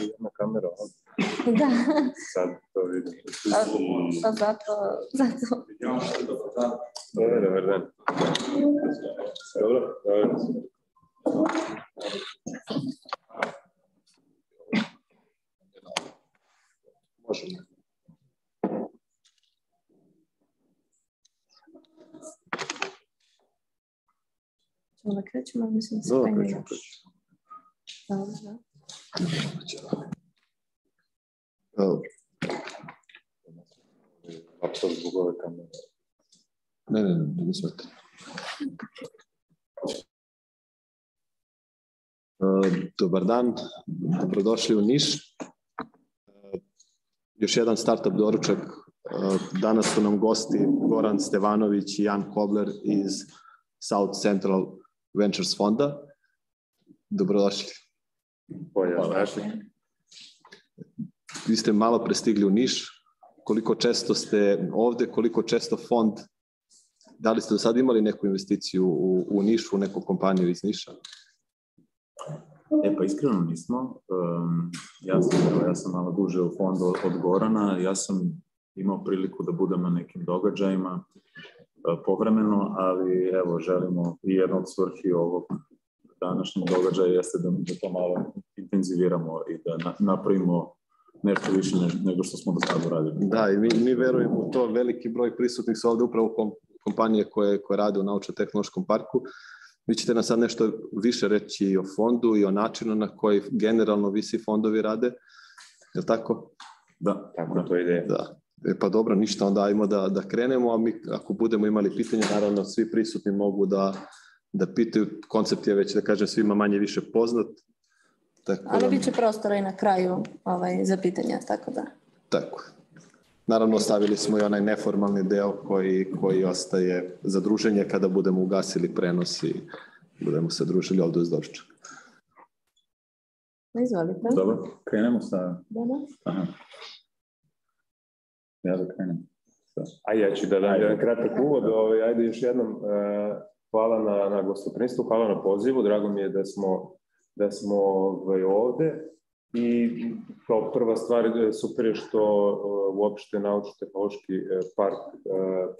Jedna kamera, ali? Da. Sad to vidim. Pa zato, zato. Dobar, dobar dan. Dobro, dobar dan. Možemo. Hoćemo da krećemo, mislim da se Dobro, krećemo, krećemo. Dobro, da. Dobro. Laptop zbog ove kamere. Ne, ne, ne, ne, ne smete. E, dobar dan, dobrodošli u Niš. E, još jedan startup doručak. E, danas su nam gosti Goran Stevanović i Jan Kobler iz South Central Ventures fonda. Dobrodošli. Bolje, Hvala. Vi ste malo prestigli u Niš. Koliko često ste ovde, koliko često fond, da li ste do sada imali neku investiciju u, u Nišu, u neku kompaniju iz Niša? E pa iskreno nismo. Um, ja, sam, ja sam malo duže u fondu od Gorana. Ja sam imao priliku da budem na nekim događajima povremeno, ali evo, želimo i jedna od svrhi ovog današnjeg događaja jeste da, da to malo intenziviramo i da na, napravimo nešto više nego što smo do sada uradili. Da, i mi, mi verujemo u to. Veliki broj prisutnih su ovde upravo kom, kompanije koje, koje rade u Naučno-tehnološkom parku. Vi ćete nam sad nešto više reći i o fondu i o načinu na koji generalno visi fondovi rade. Je li tako? Da. Tako da. to ide. Da. E pa dobro, ništa, onda ajmo da, da krenemo, a mi ako budemo imali pitanja, naravno svi prisutni mogu da, da pitaju. Koncept je već, da kažem, svima manje više poznat. Tako Ali da... bit će prostora i na kraju ovaj, za pitanja, tako da. Tako. Naravno, ostavili smo i onaj neformalni deo koji, koji ostaje za druženje kada budemo ugasili prenos i budemo se družili ovde uz doručak. Izvolite. Dobro, krenemo sa... Dobro. Aha. Ja da krenem. A da. ja ću da dam jedan kratak uvod. Ovaj, ajde još jednom, e, hvala na, na gostoprinstvu, hvala na pozivu. Drago mi je da smo, da smo ovaj, ovde. I kao prva stvar e, super je što što e, uopšte naučno-tehnološki park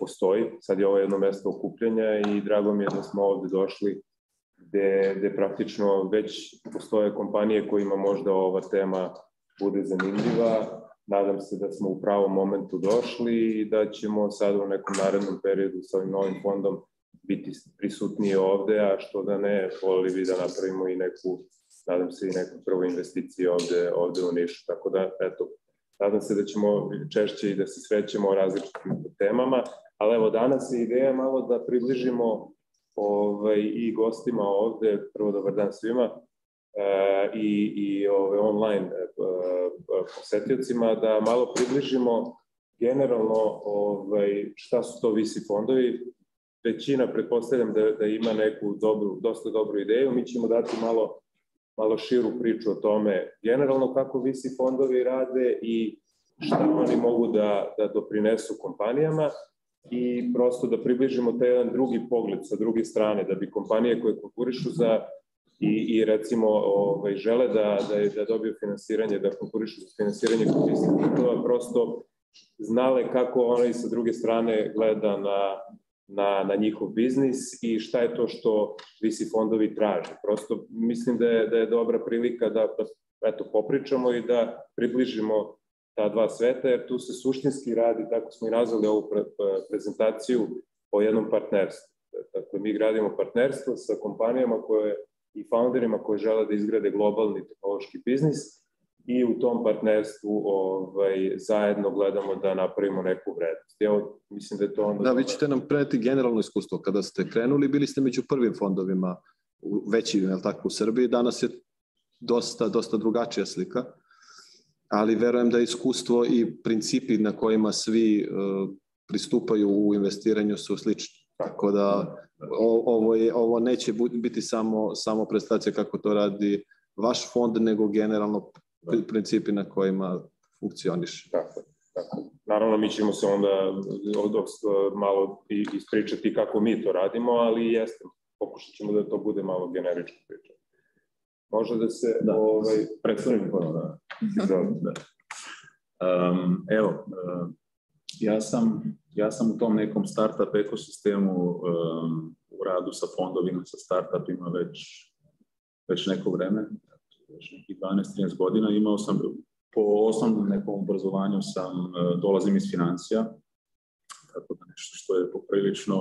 postoji. Sad je ovo jedno mesto okupljanja i drago mi je da smo ovde došli gde, gde praktično već postoje kompanije kojima možda ova tema bude zanimljiva nadam se da smo u pravom momentu došli i da ćemo sad u nekom narednom periodu sa ovim novim fondom biti prisutniji ovde, a što da ne, volili bi da napravimo i neku, nadam se, i neku prvu investiciju ovde, ovde u Nišu. Tako da, eto, nadam se da ćemo češće i da se srećemo o različitim temama, ali evo danas je ideja malo da približimo ovaj, i gostima ovde, prvo dobar dan svima, e, i, i ovaj, online e, posetiocima da malo približimo generalno ovaj, šta su to visi fondovi. Većina, pretpostavljam da, da ima neku dobru, dosta dobru ideju, mi ćemo dati malo, malo širu priču o tome generalno kako visi fondovi rade i šta oni mogu da, da doprinesu kompanijama i prosto da približimo taj jedan drugi pogled sa druge strane, da bi kompanije koje konkurišu za i, i recimo ovaj, žele da, da, je, da dobiju finansiranje, da konkurišu za finansiranje kod institutova, prosto znale kako onaj sa druge strane gleda na, na, na njihov biznis i šta je to što visi fondovi traže. Prosto mislim da je, da je dobra prilika da, da eto, popričamo i da približimo ta dva sveta, jer tu se suštinski radi, tako smo i nazvali ovu pre, prezentaciju, o jednom partnerstvu. Dakle, mi gradimo partnerstvo sa kompanijama koje i founderima koji žele da izgrade globalni tehnološki biznis i u tom partnerstvu ovaj, zajedno gledamo da napravimo neku vrednost. Evo, mislim da je to onda... Da, vi ćete nam preneti generalno iskustvo. Kada ste krenuli, bili ste među prvim fondovima u većim, je tako, u Srbiji. Danas je dosta, dosta drugačija slika, ali verujem da iskustvo i principi na kojima svi uh, pristupaju u investiranju su slični. Tako da o, ovo, je, ovo neće biti samo, samo prestacija kako to radi vaš fond, nego generalno pri, da. principi na kojima funkcioniš. Tako Tako. Naravno, mi ćemo se onda od, malo ispričati kako mi to radimo, ali jeste, pokušat ćemo da to bude malo generička priča. Može da se da. ovaj, predstavim Da. Mhm. da. Um, evo, uh, ja sam Ja sam u tom nekom startup ekosistemu um, u radu sa fondovima, sa startupima već, već neko vreme, već nekih 12-13 godina. Imao sam, po osnovnom nekom obrazovanju sam, e, dolazim iz financija, tako da nešto što je poprilično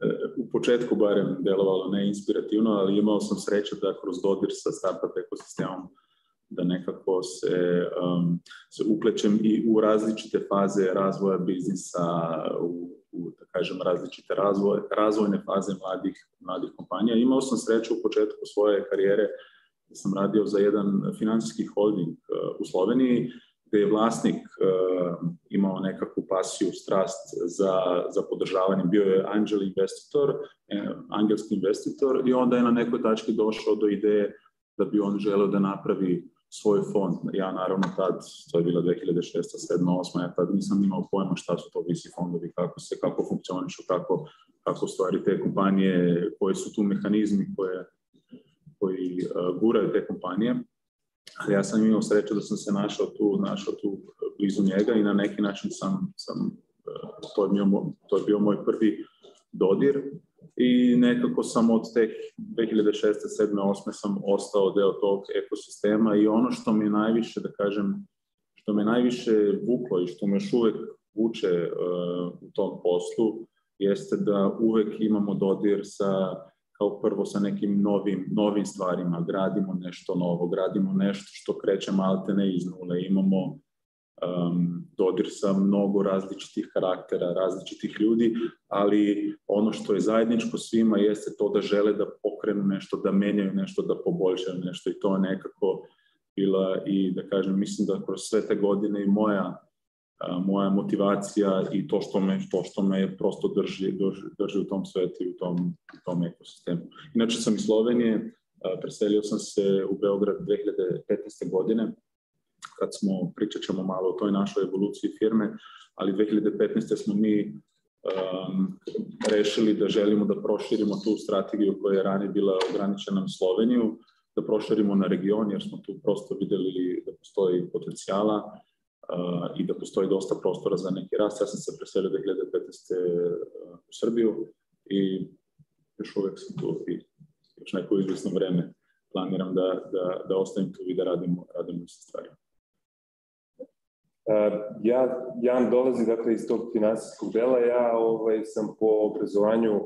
e, u početku barem delovalo neinspirativno, ali imao sam sreće da kroz dodir sa startup ekosistemom da nekako se, um, se uplećem i u različite faze razvoja biznisa, u, u da kažem, različite razvoje, razvojne faze mladih, mladih kompanija. Imao sam sreću u početku svoje karijere da sam radio za jedan finansijski holding uh, u Sloveniji, gde je vlasnik uh, imao nekakvu pasiju, strast za, za podržavanje. Bio je angel investitor, eh, angelski investitor i onda je na nekoj tački došao do ideje da bi on želeo da napravi svoj fond. Ja naravno tad, to je bila 2006. 7. 8. Ja tad nisam imao pojma šta su to VC fondovi, kako se, kako funkcionišu, kako, kako stvari te kompanije, koji su tu mehanizmi koje, koji uh, guraju te kompanije. Ali ja sam imao sreću da sam se našao tu, našao tu blizu njega i na neki način sam, sam uh, to, je bio, to je bio moj prvi dodir i nekako sam od tek 2006. 7. 8. sam ostao deo tog ekosistema i ono što mi najviše, da kažem, što me najviše vuklo i što me još uvek vuče uh, u tom poslu jeste da uvek imamo dodir sa kao prvo sa nekim novim, novim stvarima, gradimo nešto novo, gradimo nešto što kreće maltene iz nule, imamo um, dodir sa mnogo različitih karaktera, različitih ljudi, ali ono što je zajedničko svima jeste to da žele da pokrenu nešto, da menjaju nešto, da poboljšaju nešto i to je nekako bila i da kažem, mislim da kroz sve te godine i moja moja motivacija i to što me, to što me prosto drži, drži, drži u tom svetu i u tom, u tom ekosistemu. Inače sam iz Slovenije, preselio sam se u Beograd 2015. godine, kad smo, pričat ćemo malo o toj našoj evoluciji firme, ali 2015. smo mi um, rešili da želimo da proširimo tu strategiju koja je ranije bila ograničena na Sloveniju, da proširimo na region jer smo tu prosto videli da postoji potencijala, Uh, i da postoji dosta prostora za neki rast. Ja sam se preselio 2015. Uh, u Srbiju i još uvek sam tu i još neko izvesno vreme planiram da, da, da ostavim tu i da radimo, radimo se stvarima. E, ja, ja vam dolazim dakle, iz tog finansijskog dela, ja ovaj, sam po obrazovanju, e,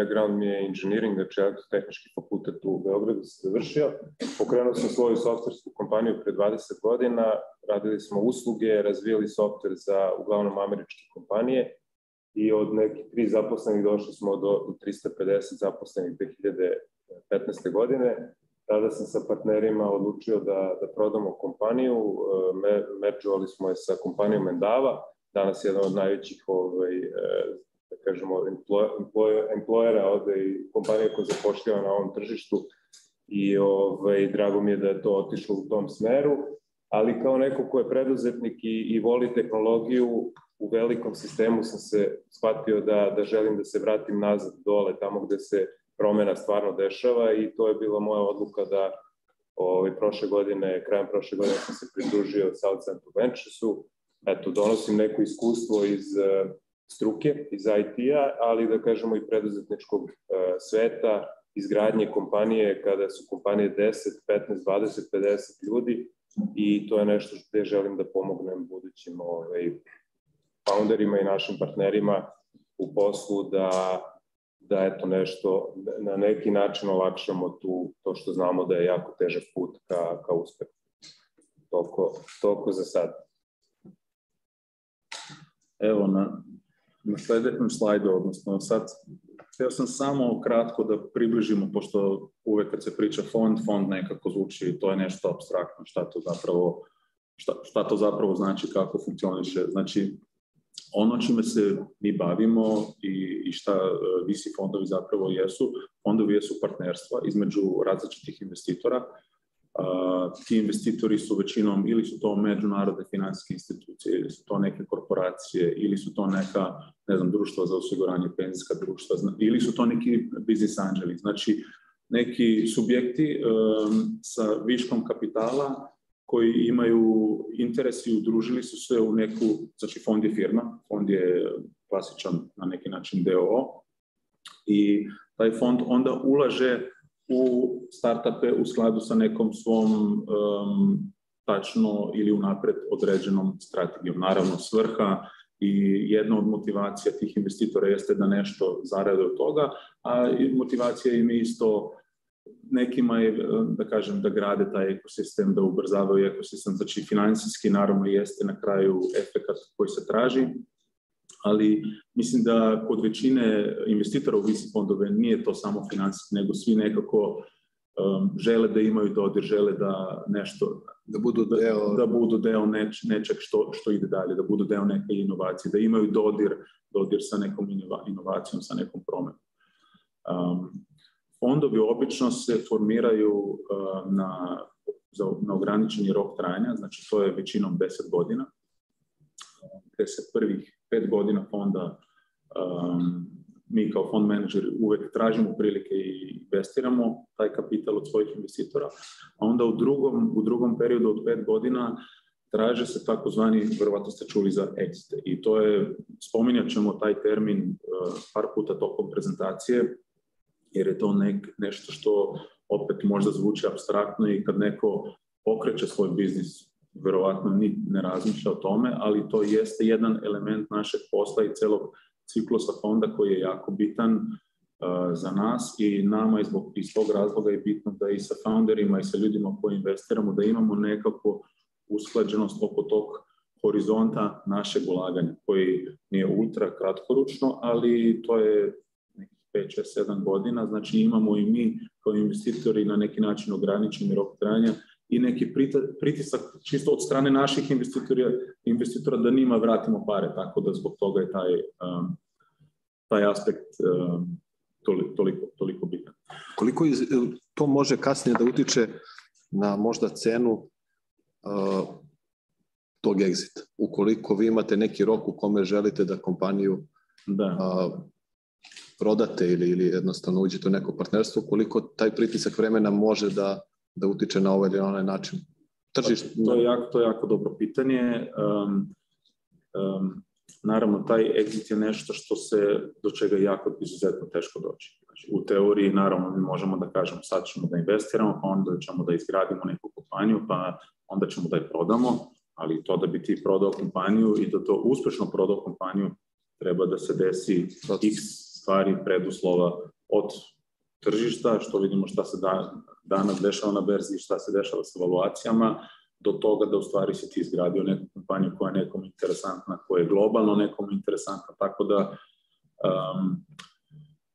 background mi je inženjering, znači ja tehnički fakultet u Beogradu sam završio. Pokrenuo sam svoju softversku kompaniju pre 20 godina, radili smo usluge, razvijali softver za uglavnom američke kompanije i od nekih tri zaposlenih došli smo do 350 zaposlenih 2015. godine tada sam sa partnerima odlučio da, da prodamo kompaniju, e, me, merđovali smo je sa kompanijom Endava, danas je jedna od najvećih ovaj, e, da kažemo, employer, employera ovde i kompanija koja zapošljava na ovom tržištu i ovaj, drago mi je da je to otišlo u tom smeru, ali kao neko ko je preduzetnik i, i voli tehnologiju, u velikom sistemu sam se shvatio da, da želim da se vratim nazad dole, tamo gde se promena stvarno dešava i to je bila moja odluka da ovaj, prošle godine, krajem prošle godine sam se pridružio South Central Venturesu, eto, donosim neko iskustvo iz uh, struke, iz IT-a, ali da kažemo i preduzetničkog uh, sveta, izgradnje kompanije, kada su kompanije 10, 15, 20, 50 ljudi i to je nešto gde želim da pomognem budućim ovaj, founderima i našim partnerima u poslu da da eto nešto, na neki način olakšamo tu, to što znamo da je jako težak put ka, ka uspehu. Toliko, toliko za sad. Evo, na, na sledećem slajdu, odnosno sad, hteo sam samo kratko da približimo, pošto uvek kad se priča fond, fond nekako zvuči, to je nešto abstraktno, šta to zapravo, šta, šta to zapravo znači, kako funkcioniše. Znači, ono čime se mi bavimo i, i šta e, VC fondovi zapravo jesu, fondovi jesu partnerstva između različitih investitora. E, ti investitori su većinom ili su to međunarodne finansijske institucije, ili su to neke korporacije, ili su to neka, ne znam, društva za osiguranje, penzijska društva, ili su to neki business angeli. Znači, neki subjekti um, sa viškom kapitala koji imaju interes i udružili su se u neku, znači fond je firma, fond je klasičan na neki način DOO i taj fond onda ulaže u startupe u skladu sa nekom svom um, tačno ili unapred određenom strategijom. Naravno, svrha i jedna od motivacija tih investitora jeste da nešto zarade od toga, a motivacija im je isto nekima je, eh, da kažem, da grade taj ekosistem, da ubrzavaju ekosistem, znači finansijski naravno jeste na kraju efekat koji se traži, ali mislim da kod većine investitora u visi fondove nije to samo finansijski, nego svi nekako um, žele da imaju dodir, da žele da nešto da budu da, deo, da, da budu deo neč, nečeg što, što ide dalje, da budu deo neke inovacije, da imaju dodir, dodir sa nekom inovacijom, sa nekom promenom. Um, fondovi obično se formiraju uh, na, na ograničeni rok trajanja, znači to je većinom 10 godina, gde se prvih 5 godina fonda um, mi kao fond menadžeri uvek tražimo prilike i investiramo taj kapital od svojih investitora, a onda u drugom, u drugom periodu od 5 godina traže se takozvani, verovatno ste čuli za exit. I to je, spominjat ćemo taj termin uh, par puta tokom prezentacije, jer je to nek, nešto što opet možda zvuči abstraktno i kad neko okreće svoj biznis, verovatno ni ne razmišlja o tome, ali to jeste jedan element našeg posla i celog ciklusa fonda koji je jako bitan uh, za nas i nama iz, iz tog razloga je bitno da i sa founderima i sa ljudima koji investiramo da imamo nekako usklađenost oko tog horizonta našeg ulaganja koji nije ultra kratkoručno, ali to je 5, 6, 7 godina, znači imamo i mi kao investitori na neki način ograničeni rok trajanja i neki pritisak čisto od strane naših investitora, investitora da njima vratimo pare, tako da zbog toga je taj, um, taj aspekt um, toliko, toliko, toliko bitan. Koliko iz, to može kasnije da utiče na možda cenu uh, tog egzita? Ukoliko vi imate neki rok u kome želite da kompaniju da. Uh, prodate ili, ili jednostavno uđete u neko partnerstvo, koliko taj pritisak vremena može da, da utiče na ovaj ili onaj način? Tržište... Pa, to je jako, to je jako dobro pitanje. Um, um, naravno, taj exit je nešto što se, do čega jako izuzetno teško doći. Znači, u teoriji, naravno, mi možemo da kažemo sad ćemo da investiramo, pa onda ćemo da izgradimo neku kompaniju, pa onda ćemo da je prodamo, ali to da bi ti prodao kompaniju i da to uspešno prodao kompaniju, treba da se desi x stvari, preduslova od tržišta, što vidimo šta se da, danas dešava na berzi i šta se dešava sa valuacijama, do toga da u stvari se ti izgradio neku kompaniju koja je nekom interesantna, koja je globalno nekom interesantna, tako da um,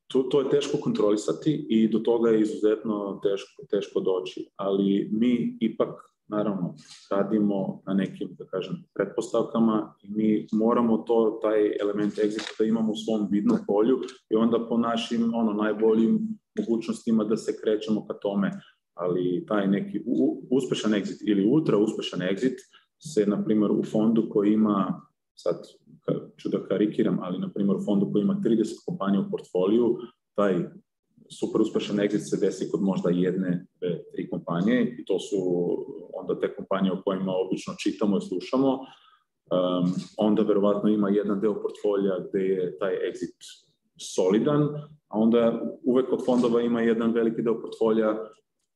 to, to je teško kontrolisati i do toga je izuzetno teško, teško doći, ali mi ipak naravno, radimo na nekim, da kažem, pretpostavkama i mi moramo to, taj element exita da imamo u svom vidnom polju i onda po našim ono, najboljim mogućnostima da se krećemo ka tome, ali taj neki u, uspešan exit ili ultra uspešan exit se, na primjer, u fondu koji ima, sad ću da karikiram, ali, na primjer, u fondu koji ima 30 kompanija u portfoliju, taj super uspešan exit se desi kod možda jedne, dve, tri kompanije i to su onda te kompanije o kojima obično čitamo i slušamo, um, onda verovatno ima jedan deo portfolija gde je taj exit solidan, a onda uvek od fondova ima jedan veliki deo portfolija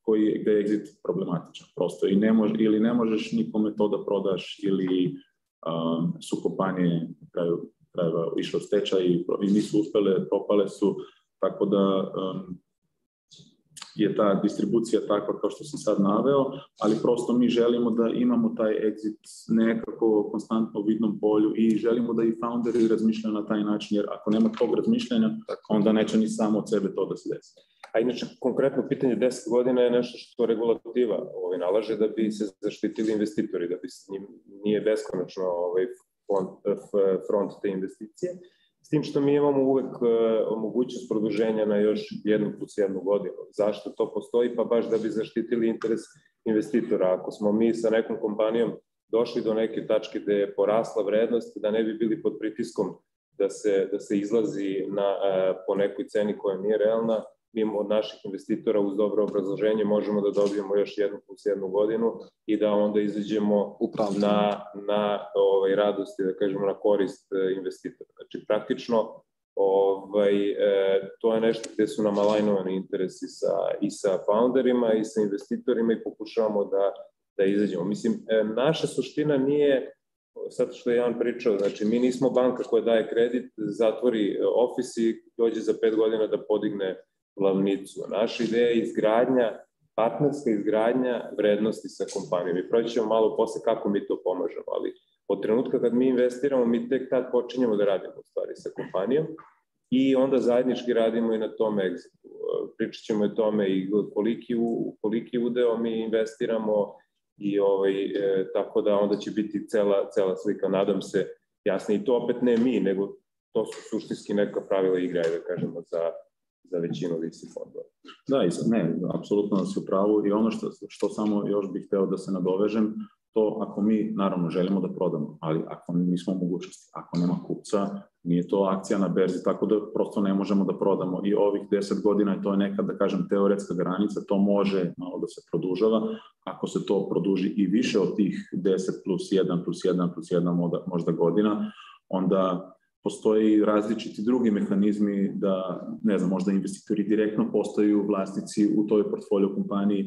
koji, gde je exit problematičan prosto i ne može, ili ne možeš nikome to da prodaš ili um, su kompanije na kraju krajeva išle u stečaj i, i nisu uspele, propale su, Tako da um, je ta distribucija takva kao što sam sad naveo, ali prosto mi želimo da imamo taj exit nekako konstantno u vidnom polju i želimo da i founderi razmišljaju na taj način, jer ako nema tog razmišljanja, onda neće ni samo od sebe to da se desi. A inače, konkretno pitanje 10 godina je nešto što regulativa ovaj, nalaže da bi se zaštitili investitori, da bi s njim nije beskonačno ovaj, front, front te investicije. S tim što mi imamo uvek e, mogućnost produženja na još jednu plus jednu godinu. Zašto to postoji? Pa baš da bi zaštitili interes investitora. Ako smo mi sa nekom kompanijom došli do neke tačke gde je porasla vrednost, da ne bi bili pod pritiskom da se, da se izlazi na, e, po nekoj ceni koja nije realna, mi od naših investitora uz dobro obrazloženje možemo da dobijemo još jednu plus jednu godinu i da onda izađemo Upravljamo. na, na ovaj, radosti, da kažemo, na korist e, investitora. Znači, praktično, ovaj, e, to je nešto gde su nam alajnovani interesi sa, i sa founderima i sa investitorima i pokušavamo da, da izađemo. Mislim, e, naša suština nije sad što je Jan pričao, znači mi nismo banka koja daje kredit, zatvori ofis i dođe za pet godina da podigne glavnicu. Naša ideja je izgradnja, partnerska izgradnja vrednosti sa kompanijom. I proći ćemo malo posle kako mi to pomažemo, ali od trenutka kad mi investiramo, mi tek tad počinjemo da radimo stvari sa kompanijom i onda zajednički radimo i na tom exitu. Eh, pričat ćemo o tome i koliki, u, koliki udeo mi investiramo i ovaj, e, tako da onda će biti cela, cela slika, nadam se, jasna. I to opet ne mi, nego to su suštinski neka pravila igre, da kažemo, za, za većinu VC fondova. Da, ne, apsolutno se u pravu i ono što, što samo još bih hteo da se nadovežem, to ako mi naravno želimo da prodamo, ali ako nismo u mogućnosti, ako nema kupca, nije to akcija na berzi, tako da prosto ne možemo da prodamo i ovih 10 godina to je neka, da kažem, teoretska granica, to može malo da se produžava, ako se to produži i više od tih 10 plus 1 plus 1 plus 1 možda godina, onda postoji različiti drugi mehanizmi da, ne znam, možda investitori direktno postaju vlasnici u toj portfolio kompaniji,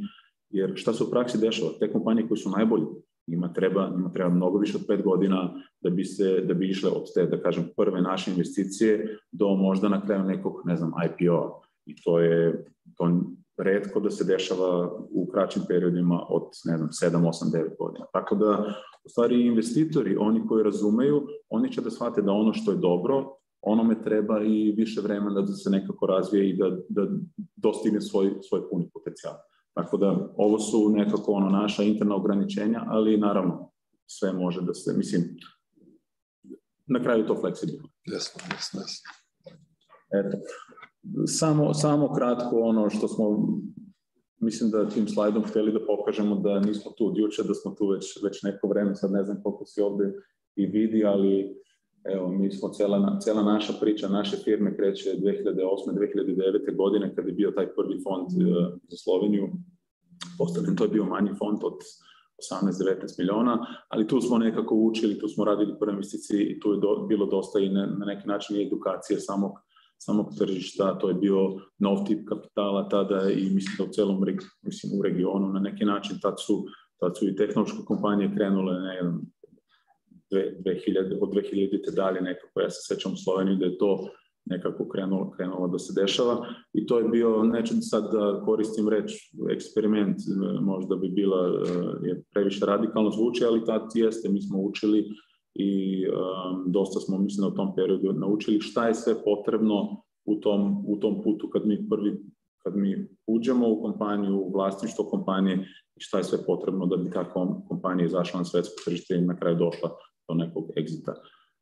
jer šta se u praksi dešava? Te kompanije koje su najbolje Ima treba, ima treba mnogo više od pet godina da bi, se, da bi išle od te, da kažem, prve naše investicije do možda na kraju nekog, ne znam, ipo I to je, to redko da se dešava u kraćim periodima od, ne znam, 7, 8, 9 godina. Tako da, u stvari, investitori, oni koji razumeju, oni će da shvate da ono što je dobro, onome treba i više vremena da se nekako razvije i da, da dostigne svoj, svoj puni potencijal. Tako da ovo su nekako ono naša interna ograničenja, ali naravno sve može da se, mislim, na kraju to fleksibilno. Jasno, jasno, jasno. Eto, samo, samo kratko ono što smo mislim da tim slajdom hteli da pokažemo da nismo tu od juče, da smo tu već, već neko vreme, sad ne znam koliko si ovde i vidi, ali Evo, mi smo, cela, cela naša priča, naše firme kreće 2008-2009. godine kad je bio taj prvi fond e, za Sloveniju. Postavljen, to je bio manji fond od 18-19 miliona, ali tu smo nekako učili, tu smo radili prve investicije i tu je do, bilo dosta i ne, na neki način i edukacije samog, samog tržišta, to je bio nov tip kapitala tada i mislim da u celom mislim, u regionu na neki način tad su, tad su i tehnološke kompanije krenule na jedan 2000, od 2000. dalje nekako, ja se sećam u Sloveniji da je to nekako krenulo, krenulo da se dešava i to je bio, neću sad da koristim reč, eksperiment e, možda bi bila, e, je previše radikalno zvuči, ali tad jeste, mi smo učili i um, dosta smo, mislim, u tom periodu naučili šta je sve potrebno u tom, u tom putu kad mi prvi kad mi uđemo u kompaniju, u vlasništvo kompanije i šta je sve potrebno da bi ta kompanija izašla na svetsko tržište i na kraju došla do nekog exita.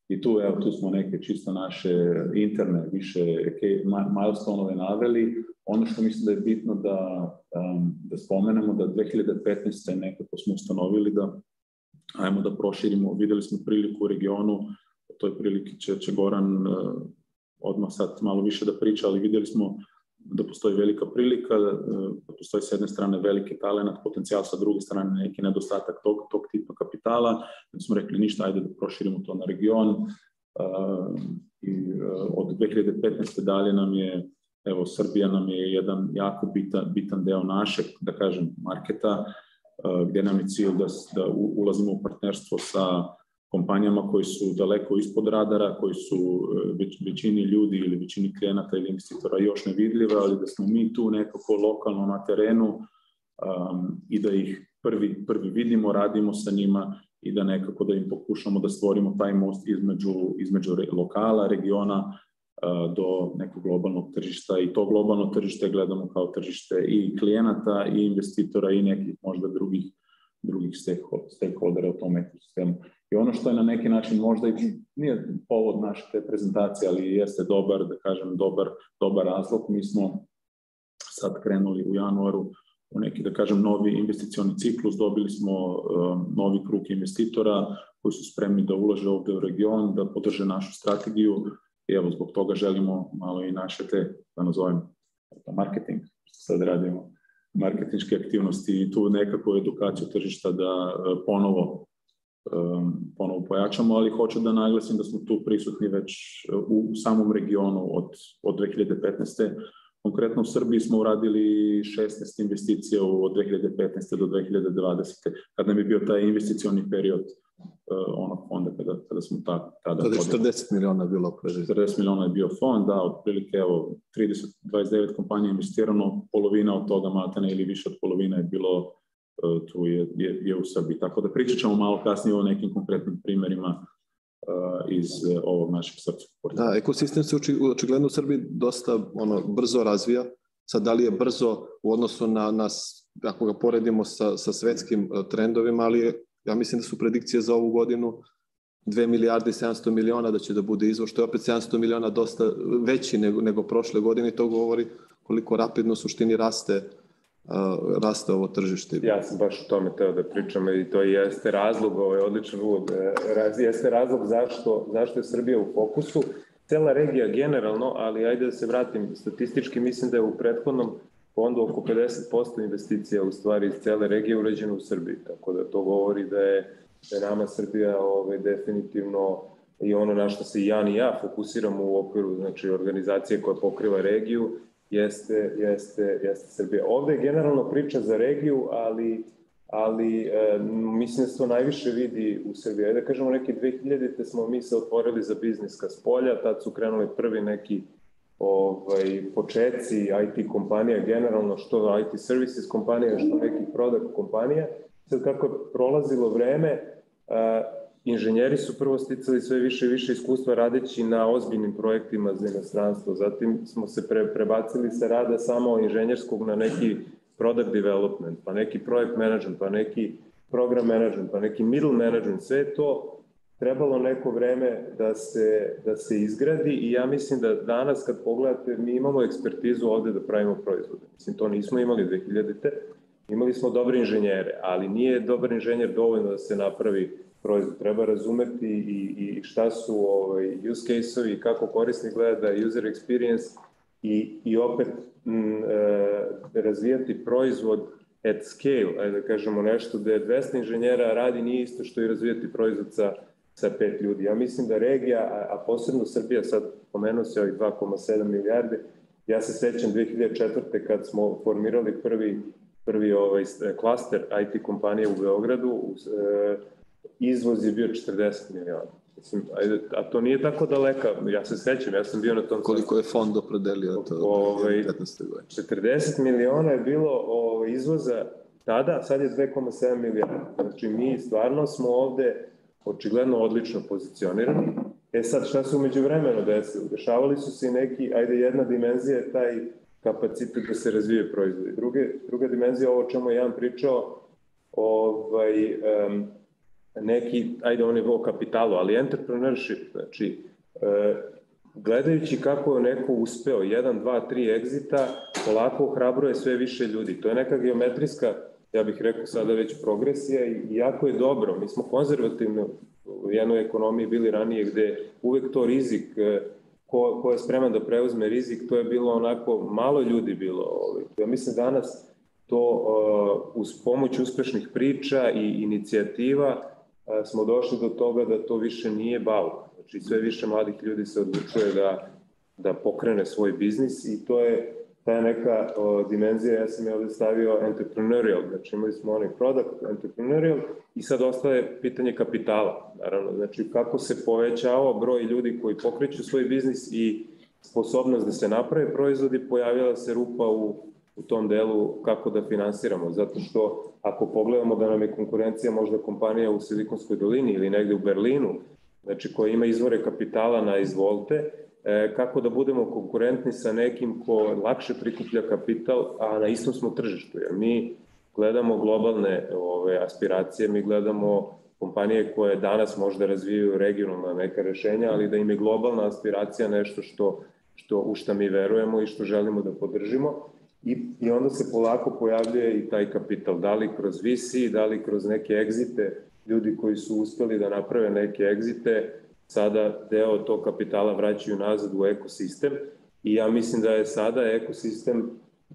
I tu, evo, tu smo neke čisto naše interne više milestone naveli. Ono što mislim da je bitno da, um, da spomenemo da 2015. nekako smo ustanovili da ajmo da proširimo, videli smo priliku u regionu, o toj priliki će, će Goran uh, odmah sad malo više da priča, ali videli smo da postoji velika prilika, e, da postoji s jedne strane veliki talent, potencijal, sa druge strane neki nedostatak tog, tog tipa kapitala. Da smo rekli ništa, ajde da proširimo to na region. E, I e, od 2015. dalje nam je evo Srbija nam je jedan jako bitan, bitan deo našeg, da kažem, marketa, gde nam je cilj da, da ulazimo u partnerstvo sa kompanijama koji su daleko ispod radara, koji su e, većini ljudi ili većini klijenata ili investitora još nevidljive, ali da smo mi tu nekako lokalno na terenu um, i da ih prvi, prvi vidimo, radimo sa njima i da nekako da im pokušamo da stvorimo taj most između, između lokala, regiona, do nekog globalnog tržišta i to globalno tržište gledamo kao tržište i klijenata i investitora i nekih možda drugih, drugih stakeholdera u tom ekosistemu. I ono što je na neki način možda i nije povod naše te prezentacije, ali jeste dobar, da kažem, dobar, dobar razlog. Mi smo sad krenuli u januaru u neki, da kažem, novi investicioni ciklus, dobili smo um, novi krug investitora koji su spremni da ulaže ovde u region, da podrže našu strategiju i evo, zbog toga želimo malo i naše te, da nazovem, marketing, sad radimo, marketinške aktivnosti i tu nekako edukaciju tržišta da uh, ponovo um, ponovo pojačamo, ali hoću da naglasim da smo tu prisutni već uh, u samom regionu od, od 2015. Konkretno u Srbiji smo uradili 16 investicija od 2015. do 2020. kad nam je bio taj investicioni period uh, onog fonda kada, kada smo ta, tada... Tada je 40 miliona bilo predviđeno. 40 miliona je bio fond, da, otprilike evo, 30, 29 kompanija investirano, polovina od toga matane ili više od polovina je bilo E, tu je, je, je u Srbiji. Tako da pričat ćemo malo kasnije o nekim konkretnim primerima e, iz e, ovog našeg srpskog portala. Da, ekosistem se očigledno u Srbiji dosta ono, brzo razvija. Sad, da li je brzo u odnosu na nas, ako ga poredimo sa, sa svetskim trendovima, ali ja mislim da su predikcije za ovu godinu 2 milijarde i 700 miliona da će da bude izvor, što je opet 700 miliona dosta veći nego, nego prošle godine i to govori koliko rapidno suštini raste uh, raste ovo tržište. Ja sam baš o tome teo da pričam i to jeste razlog, ovo ovaj, je odličan uvod, e, raz, jeste razlog zašto, zašto je Srbija u fokusu. Cela regija generalno, ali ajde da se vratim, statistički mislim da je u prethodnom fondu oko 50% investicija u stvari iz cele regije uređeno u Srbiji, tako da to govori da je, da je nama Srbija ovaj, definitivno i ono na što se i Jan i ja fokusiramo u okviru znači, organizacije koja pokriva regiju jeste, jeste, jeste Srbija. Ovde je generalno priča za regiju, ali, ali e, mislim da se to najviše vidi u Srbiji. da kažemo neki 2000-te smo mi se otvorili za biznis ka spolja, tad su krenuli prvi neki ovaj, početci IT kompanija, generalno što IT services kompanija, što nekih product kompanija. Sad kako je prolazilo vreme, e, Inženjeri su prvo sticali sve više i više iskustva radeći na ozbiljnim projektima za inostranstvo. Zatim smo se pre, prebacili sa rada samo inženjerskog na neki product development, pa neki project management, pa neki program management, pa neki middle management. Sve to trebalo neko vreme da se, da se izgradi i ja mislim da danas kad pogledate, mi imamo ekspertizu ovde da pravimo proizvode. Mislim, to nismo imali 2000-te. Imali smo dobre inženjere, ali nije dobar inženjer dovoljno da se napravi proizvod. Treba razumeti i, i šta su ovaj, use case-ovi, kako korisnik gleda da user experience i, i opet m, mm, e, razvijati proizvod at scale, ajde da kažemo nešto da je 200 inženjera radi nije isto što i razvijati proizvod sa, sa pet ljudi. Ja mislim da regija, a, a posebno Srbija, sad pomenuo se ovih 2,7 milijarde, ja se sećam 2004. kad smo formirali prvi prvi ovaj e, klaster IT kompanije u Beogradu, e, izvoz je bio 40 miliona. Mislim, ajde, a to nije tako daleka, ja se sećam, ja sam bio na tom... Koliko je fond opredelio to ove, 15. 40 miliona je bilo ove, ovaj, izvoza tada, sad je 2,7 miliona. Znači, mi stvarno smo ovde očigledno odlično pozicionirani. E sad, šta se umeđu vremenu desilo? Dešavali su se neki, ajde, jedna dimenzija je taj kapacitet da se razvije proizvod. Druge, druga dimenzija, ovo o čemu je Jan pričao, ovaj, um, neki, ajde on je o kapitalu, ali entrepreneurship, znači e, gledajući kako je neko uspeo, jedan, dva, tri egzita, polako ohrabruje sve više ljudi. To je neka geometrijska, ja bih rekao sada već progresija i jako je dobro. Mi smo konzervativno u jednoj ekonomiji bili ranije gde uvek to rizik, e, ko, ko je spreman da preuzme rizik, to je bilo onako, malo ljudi bilo. Ovaj. Ja mislim danas to uh, uz pomoć uspešnih priča i inicijativa smo došli do toga da to više nije bauk. Znači sve više mladih ljudi se odlučuje da, da pokrene svoj biznis i to je ta neka o, dimenzija, ja sam je ovde stavio entrepreneurial, znači imali smo onaj product entrepreneurial i sad ostaje pitanje kapitala, naravno, znači kako se povećao broj ljudi koji pokreću svoj biznis i sposobnost da se naprave proizvodi, pojavila se rupa u u tom delu kako da finansiramo, zato što ako pogledamo da nam je konkurencija možda kompanija u Silikonskoj dolini ili negde u Berlinu, znači koja ima izvore kapitala na izvolte, e, kako da budemo konkurentni sa nekim ko lakše prikuplja kapital, a na istom smo tržištu, jer mi gledamo globalne ove aspiracije, mi gledamo kompanije koje danas možda razvijaju regionalna neka rešenja, ali da im je globalna aspiracija nešto što, što u šta mi verujemo i što želimo da podržimo I, I onda se polako pojavljuje i taj kapital, da li kroz VC, da li kroz neke egzite, ljudi koji su uspeli da naprave neke egzite, sada deo tog kapitala vraćaju nazad u ekosistem i ja mislim da je sada ekosistem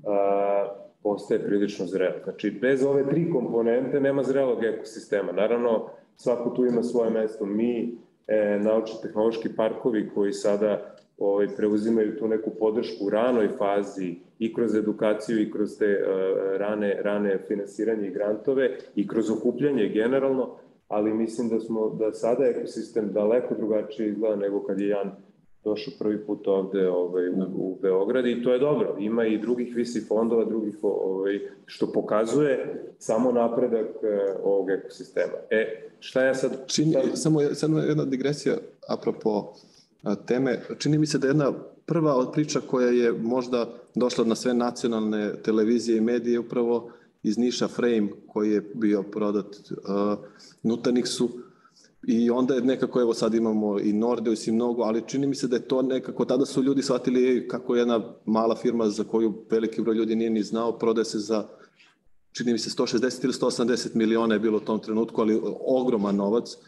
a, postaje prilično zrelo. Znači, bez ove tri komponente nema zrelog ekosistema. Naravno, svako tu ima svoje mesto. Mi, e, naučno-tehnološki parkovi koji sada ovaj, preuzimaju tu neku podršku u ranoj fazi i kroz edukaciju i kroz te uh, rane, rane finansiranje i grantove i kroz okupljanje generalno, ali mislim da smo da sada ekosistem daleko drugačije izgleda nego kad je Jan došao prvi put ovde ovaj, u, u Beograd i to je dobro. Ima i drugih visi fondova, drugih ovaj, što pokazuje samo napredak eh, ovog ekosistema. E, šta ja sad... Čini, šta... samo, samo jedna digresija apropo teme. Čini mi se da je jedna prva od priča koja je možda došla na sve nacionalne televizije i medije upravo iz Niša Frame koji je bio prodat uh, Nutanixu i onda je nekako evo sad imamo i Nordeus i mnogo, ali čini mi se da je to nekako tada su ljudi shvatili kako jedna mala firma za koju veliki broj ljudi nije ni znao prodaje se za čini mi se 160 ili 180 miliona je bilo u tom trenutku, ali ogroman novac. Uh,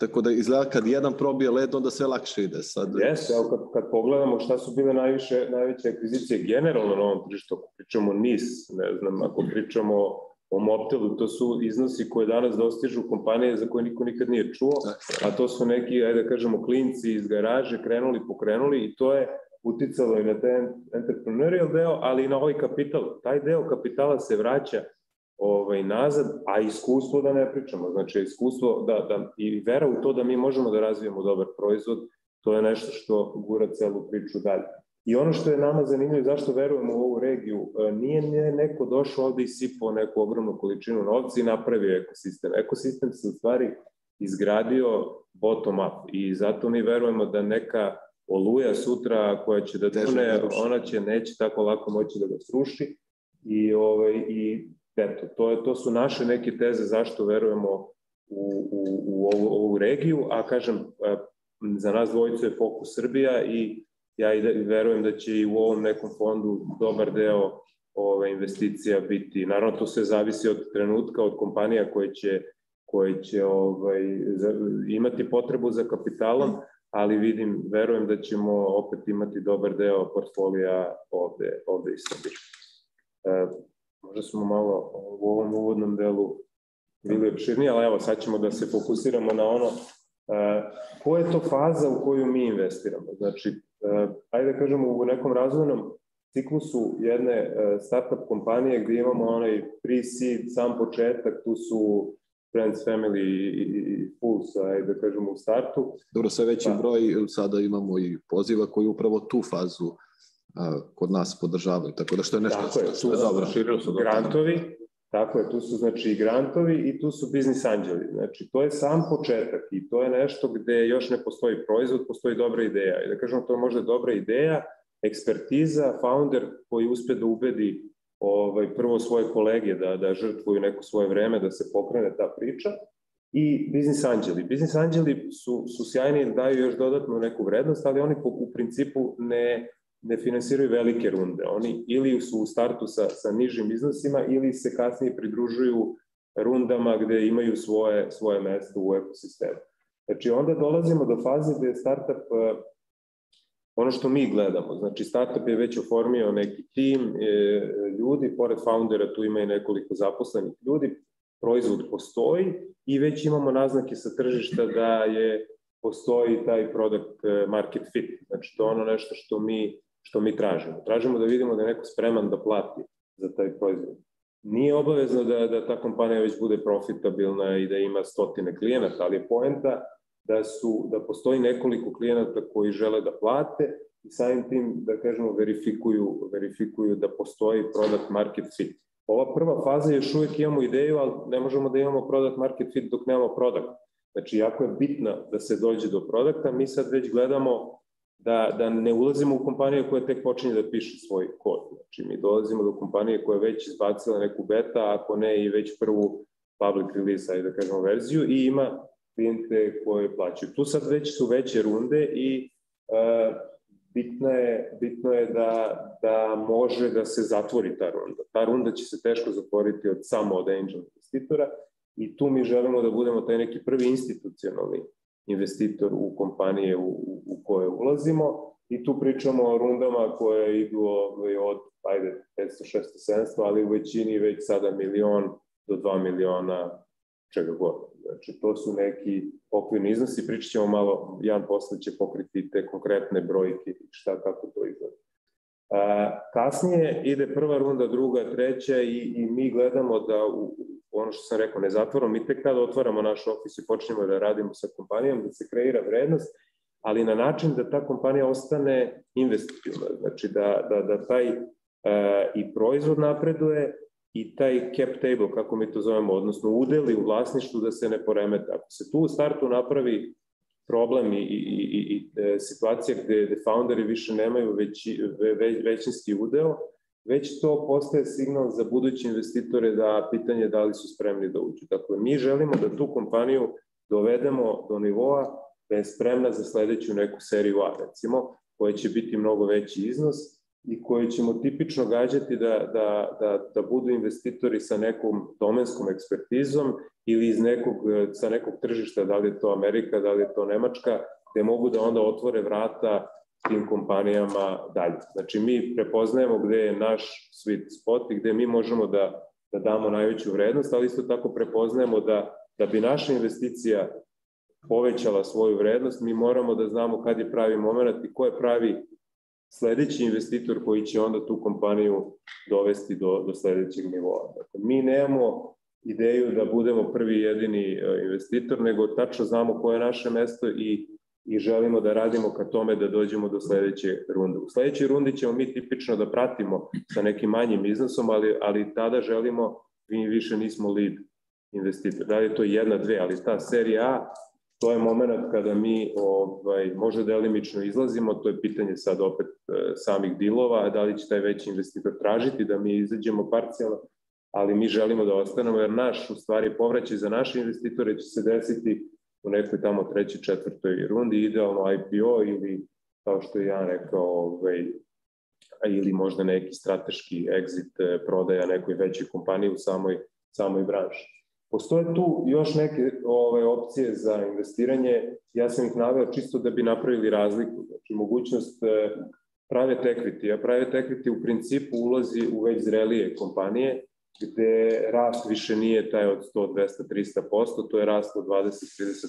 Tako da izgleda kad jedan probije led, onda sve lakše ide. Sad... Jeste, evo kad, kad pogledamo šta su bile najviše, najveće akvizicije generalno na ovom tržištu, ako pričamo NIS, ne znam, ako pričamo o Moptelu, to su iznosi koje danas dostižu kompanije za koje niko nikad nije čuo, a to su neki, ajde da kažemo, klinci iz garaže krenuli, pokrenuli i to je uticalo i na taj entrepreneurial deo, ali i na ovaj kapital. Taj deo kapitala se vraća ovaj, nazad, a iskustvo da ne pričamo, znači iskustvo da, da, i vera u to da mi možemo da razvijemo dobar proizvod, to je nešto što gura celu priču dalje. I ono što je nama zanimljivo, zašto verujemo u ovu regiju, e, nije, nije neko došao ovde i sipao neku ogromnu količinu novca i napravio ekosistem. Ekosistem se u stvari izgradio bottom up i zato mi verujemo da neka oluja sutra koja će da tune, da ona će neće tako lako moći da ga sruši i, ovaj, i Eto, to, je, to su naše neke teze zašto verujemo u, u, u ovu, ovu regiju, a kažem, e, za nas dvojicu je fokus Srbija i ja i verujem da će i u ovom nekom fondu dobar deo ove investicija biti. Naravno, to se zavisi od trenutka, od kompanija koje će, koje će ovaj, imati potrebu za kapitalom, ali vidim, verujem da ćemo opet imati dobar deo portfolija ovde, ovde iz Srbije. E, Možda smo malo um, u ovom uvodnom delu bili opširni, ali evo sad ćemo da se fokusiramo na ono uh, koja je to faza u koju mi investiramo. Znači, uh, ajde da kažemo u nekom razvojnom ciklusu jedne uh, startup kompanije gde imamo onaj pre-seed, sam početak, tu su Friends, Family i, i Pulse, ajde da kažemo u startu. Dobro, sve veći pa. broj sada imamo i poziva koji upravo tu fazu kod nas podržavaju, tako da što je nešto tako što je tu dobro. Su grantovi, tako je, tu su znači i grantovi i tu su biznis anđeli. Znači, to je sam početak i to je nešto gde još ne postoji proizvod, postoji dobra ideja. I da kažemo, to je možda dobra ideja, ekspertiza, founder koji uspe da ubedi ovaj, prvo svoje kolege da, da žrtvuju neko svoje vreme, da se pokrene ta priča, i biznis anđeli. Biznis anđeli su, su sjajni jer daju još dodatnu neku vrednost, ali oni po, u principu ne, ne finansiraju velike runde. Oni ili su u startu sa, sa nižim iznosima ili se kasnije pridružuju rundama gde imaju svoje, svoje mesto u ekosistemu. Znači onda dolazimo do faze gde je startup e, ono što mi gledamo. Znači startup je već oformio neki tim e, ljudi, pored foundera tu ima i nekoliko zaposlenih ljudi, proizvod postoji i već imamo naznake sa tržišta da je postoji taj product e, market fit. Znači to je ono nešto što mi što mi tražimo. Tražimo da vidimo da je neko spreman da plati za taj proizvod. Nije obavezno da, da ta kompanija već bude profitabilna i da ima stotine klijenata, ali je poenta da, su, da postoji nekoliko klijenata koji žele da plate i samim tim, da kažemo, verifikuju, verifikuju da postoji product market fit. Ova prva faza još uvek imamo ideju, ali ne možemo da imamo product market fit dok nemamo product. Znači, jako je bitno da se dođe do produkta, mi sad već gledamo da, da ne ulazimo u kompanije koje tek počinje da piše svoj kod. Znači, mi dolazimo do kompanije koja je već izbacila neku beta, ako ne i već prvu public release, ajde da kažemo, verziju i ima klijente koje plaćaju. Tu sad već su veće runde i uh, bitno je, bitno je da, da može da se zatvori ta runda. Ta runda će se teško zatvoriti od samo od angel investitora i tu mi želimo da budemo taj neki prvi institucionalni investitor u kompanije u, u, koje ulazimo i tu pričamo o rundama koje idu ovaj, od ajde, 500, 600, 700, ali u većini već sada milion do 2 miliona čega god. Znači, to su neki okvirni iznosi, pričat ćemo malo, Jan posle će pokriti te konkretne brojke i šta, kako to izgleda. A, kasnije ide prva runda, druga, treća i, i mi gledamo da u, ono što sam rekao, ne zatvoramo, mi tek tada otvaramo naš ofis i počnemo da radimo sa kompanijom, da se kreira vrednost, ali na način da ta kompanija ostane investitivna, znači da, da, da taj e, i proizvod napreduje i taj cap table, kako mi to zovemo, odnosno udeli u vlasništvu da se ne poremete. Ako se tu u startu napravi problem i, i, i, i e, situacija gde, gde founderi više nemaju veći, ve, većinski udeo, već to postaje signal za buduće investitore da pitanje da li su spremni da uđu. Dakle, mi želimo da tu kompaniju dovedemo do nivoa da je spremna za sledeću neku seriju A, recimo, koja će biti mnogo veći iznos i koje ćemo tipično gađati da, da, da, da budu investitori sa nekom domenskom ekspertizom ili iz nekog, sa nekog tržišta, da li je to Amerika, da li je to Nemačka, gde mogu da onda otvore vrata tim kompanijama dalje. Znači, mi prepoznajemo gde je naš sweet spot i gde mi možemo da, da damo najveću vrednost, ali isto tako prepoznajemo da, da bi naša investicija povećala svoju vrednost, mi moramo da znamo kad je pravi moment i ko je pravi sledeći investitor koji će onda tu kompaniju dovesti do, do sledećeg nivoa. Dakle, mi nemamo ideju da budemo prvi jedini e, investitor, nego tačno znamo koje je naše mesto i i želimo da radimo ka tome da dođemo do sledeće runde. U sledećoj rundi ćemo mi tipično da pratimo sa nekim manjim iznosom, ali, ali tada želimo, mi više nismo lead investitor. Da li je to jedna, dve, ali ta serija A, to je moment kada mi ovaj, možda delimično izlazimo, to je pitanje sad opet e, samih dilova, da li će taj veći investitor tražiti da mi izađemo parcijalno, ali mi želimo da ostanemo, jer naš, u stvari, povraćaj za naše investitore će se desiti u nekoj tamo treći, četvrtoj rundi, idealno IPO ili kao što je ja rekao, ovaj, ili možda neki strateški exit eh, prodaja nekoj većoj kompaniji u samoj, samoj branši. Postoje tu još neke ove ovaj, opcije za investiranje, ja sam ih naveo čisto da bi napravili razliku, znači mogućnost eh, prave equity, a prave equity u principu ulazi u već zrelije kompanije, gde rast više nije taj od 100, 200, 300 posto, to je rast od 20, 30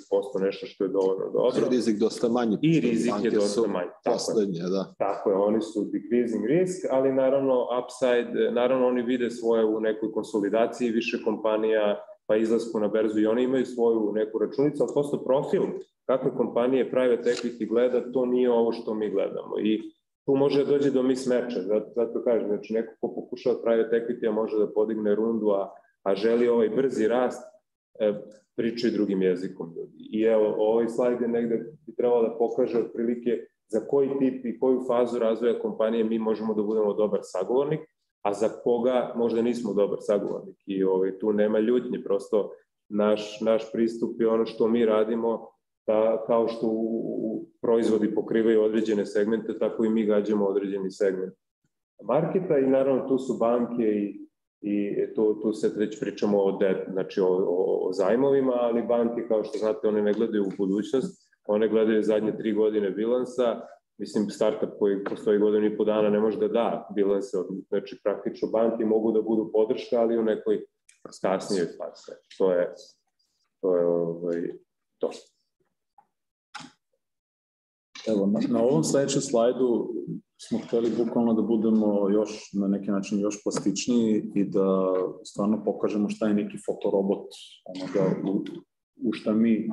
posto, nešto što je dovoljno dobro. Rizik dosta manji. I rizik je dosta manji. Poslednje, da. Tako je, oni su decreasing risk, ali naravno upside, naravno oni vide svoje u nekoj konsolidaciji više kompanija, pa izlasku na berzu i oni imaju svoju neku računicu, ali prosto profil kakve kompanije private equity gleda, to nije ovo što mi gledamo. I tu može da dođe do mismeča, zato, zato kažem, znači neko ko pokušava da private equity, a može da podigne rundu, a, a želi ovaj brzi rast, e, pričaju drugim jezikom ljudi. I evo, ovaj slajd je negde bi trebalo da pokaže otprilike za koji tip i koju fazu razvoja kompanije mi možemo da budemo dobar sagovornik, a za koga možda nismo dobar sagovornik i ovaj, tu nema ljutnje, prosto naš, naš pristup i ono što mi radimo kao što u, u, proizvodi pokrivaju određene segmente, tako i mi gađamo određeni segment marketa i naravno tu su banke i, i tu, tu se već pričamo o, debt, znači o, o, o zajmovima, ali banke kao što znate one ne gledaju u budućnost, one gledaju zadnje tri godine bilansa, mislim startup koji postoji godinu i po dana ne može da da bilanse, znači praktično banke mogu da budu podrška, ali u nekoj kasnijoj fazi. To je, to je ovaj, to. Evo, na, na ovom sledećem slajdu smo hteli bukvalno da budemo još, na neki način, još plastičniji i da stvarno pokažemo šta je neki fotorobot, onoga da u, u šta mi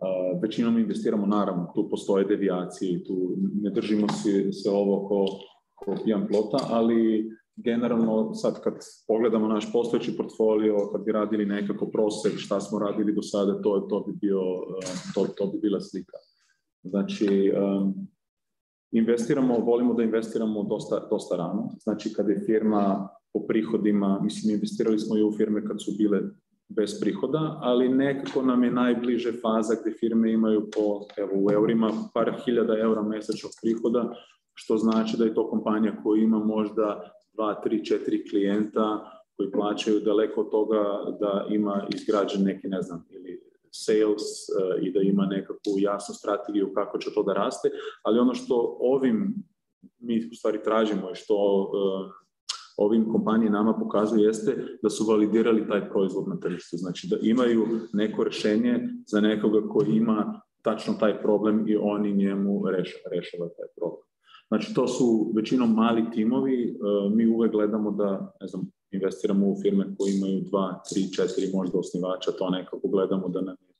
a, većinom investiramo, naravno, tu postoje devijacije tu ne držimo se, se ovo ko, ko pijan plota, ali generalno sad kad pogledamo naš postojeći portfolio, kad bi radili nekako prosek šta smo radili do sada, to, to, bi, bio, to, to bi bila slika. Znači, um, investiramo, volimo da investiramo dosta, dosta rano. Znači, kada je firma po prihodima, mislim, investirali smo i u firme kad su bile bez prihoda, ali nekako nam je najbliže faza gde firme imaju po, evo, u eurima par hiljada eura mesečnog prihoda, što znači da je to kompanija koja ima možda 2, 3, 4 klijenta koji plaćaju daleko od toga da ima izgrađen neki, ne znam, ili sales eh, i da ima nekakvu jasnu strategiju kako će to da raste, ali ono što ovim mi u stvari tražimo je što eh, ovim kompanije nama pokazuje jeste da su validirali taj proizvod na tržištu. Znači da imaju neko rešenje za nekoga ko ima tačno taj problem i oni njemu rešava taj problem. Znači to su većinom mali timovi, eh, mi uvek gledamo da, ne znam, investiramo u firme koje imaju dva, tri, četiri možda osnivača, to nekako gledamo da nam je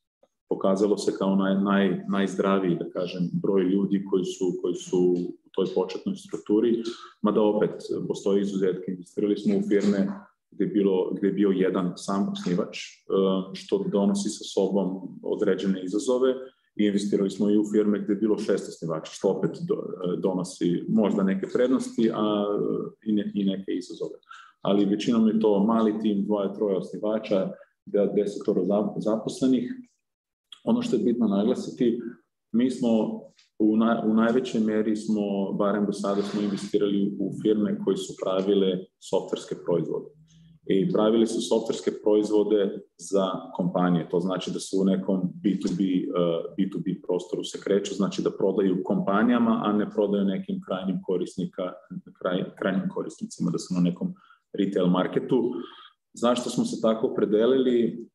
pokazalo se kao naj, naj, najzdraviji, da kažem, broj ljudi koji su, koji su u toj početnoj strukturi, mada opet postoji izuzetke, investirali smo u firme gde je, bilo, gde je bio jedan sam osnivač, eh, što donosi sa sobom određene izazove, i investirali smo i u firme gde je bilo šest osnivača, što opet eh, donosi možda neke prednosti a eh, i, ne, i neke izazove ali većinom je to mali tim, dvoje, troje osnivača, desetoro zaposlenih. Ono što je bitno naglasiti, mi smo u, na, u najvećoj meri smo, barem do sada smo investirali u firme koji su pravile softverske proizvode. I pravili su softverske proizvode za kompanije, to znači da su u nekom B2B, B2B eh, prostoru se kreću, znači da prodaju kompanijama, a ne prodaju nekim krajnim, korisnika, kraj, krajnjim korisnicima, da su na nekom retail marketu. Zašto smo se tako opredelili?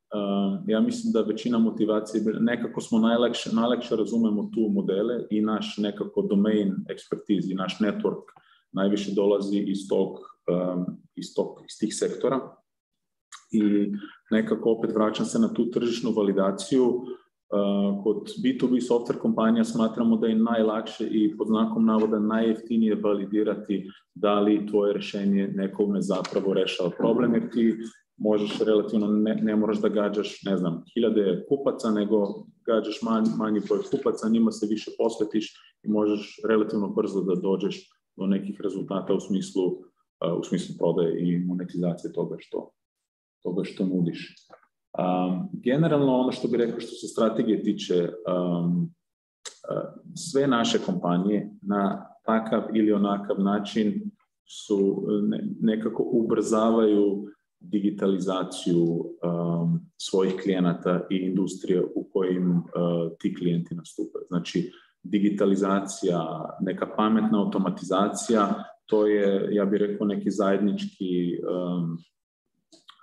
Ja mislim da većina motivacije, nekako smo najlakše, najlakše razumemo tu modele i naš nekako domain ekspertiz naš network najviše dolazi iz tog, iz, tog, iz tih sektora. I nekako opet vraćam se na tu tržišnu validaciju, Eh, kot B2B software kompanija smatramo da je najlakše i pod znakom navoda najjeftinije validirati da li tvoje rešenje nekome zapravo rešava problem, jer ti možeš relativno, ne, ne moraš da gađaš, ne znam, hiljade kupaca, nego gađaš manj, manji broj kupaca, njima se više posvetiš i možeš relativno brzo da dođeš do nekih rezultata u smislu, eh, u smislu prodaje i monetizacije toga što, toga što nudiš. Um, generalno ono što bih rekao što se strategije tiče, um, uh, sve naše kompanije na takav ili onakav način su nekako ubrzavaju digitalizaciju um, svojih klijenata i industrije u kojim uh, ti klijenti nastupaju. Znači, digitalizacija, neka pametna automatizacija, to je, ja bih rekao, neki zajednički um,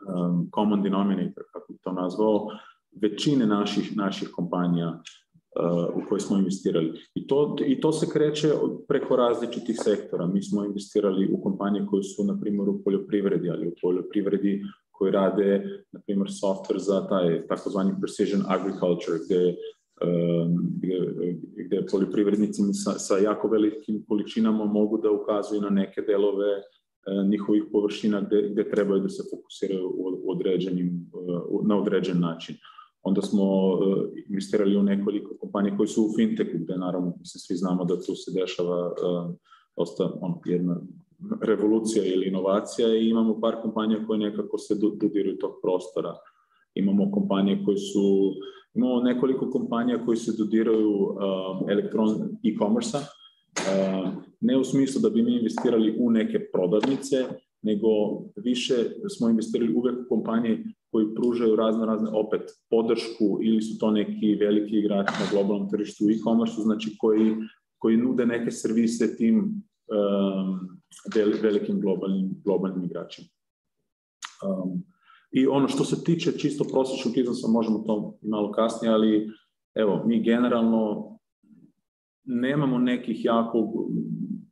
um, common denominator, kako bi to nazvao, većine naših, naših kompanija uh, u koje smo investirali. I to, I to se kreće preko različitih sektora. Mi smo investirali u kompanije koje su, na primjer, u poljoprivredi, ali u poljoprivredi koji rade, na primjer, software za taj takozvani precision agriculture, gde um, gde, gde poljoprivrednici sa, sa jako velikim količinama mogu da ukazuju na neke delove E, njihovih površina gde, gde trebaju da se fokusiraju u određenim, e, na određen način. Onda smo e, investirali u nekoliko kompanije koji su u fintechu, gde naravno mislim, svi znamo da tu se dešava dosta ono, jedna revolucija ili inovacija i imamo par kompanija koje nekako se dodiraju tog prostora. Imamo kompanije koje su, imamo nekoliko kompanija koji se dodiraju um, elektron e-commerce-a, um, ne u smislu da bi mi investirali u neke prodavnice, nego više smo investirali uvek u kompanije koji pružaju razno razne opet podršku ili su to neki veliki igrači na globalnom tržištu e-commerce, znači koji, koji nude neke servise tim um, velikim globalnim, globalnim igračima. Um, I ono što se tiče čisto prosječnog iznosa, možemo to malo kasnije, ali evo, mi generalno nemamo nekih jako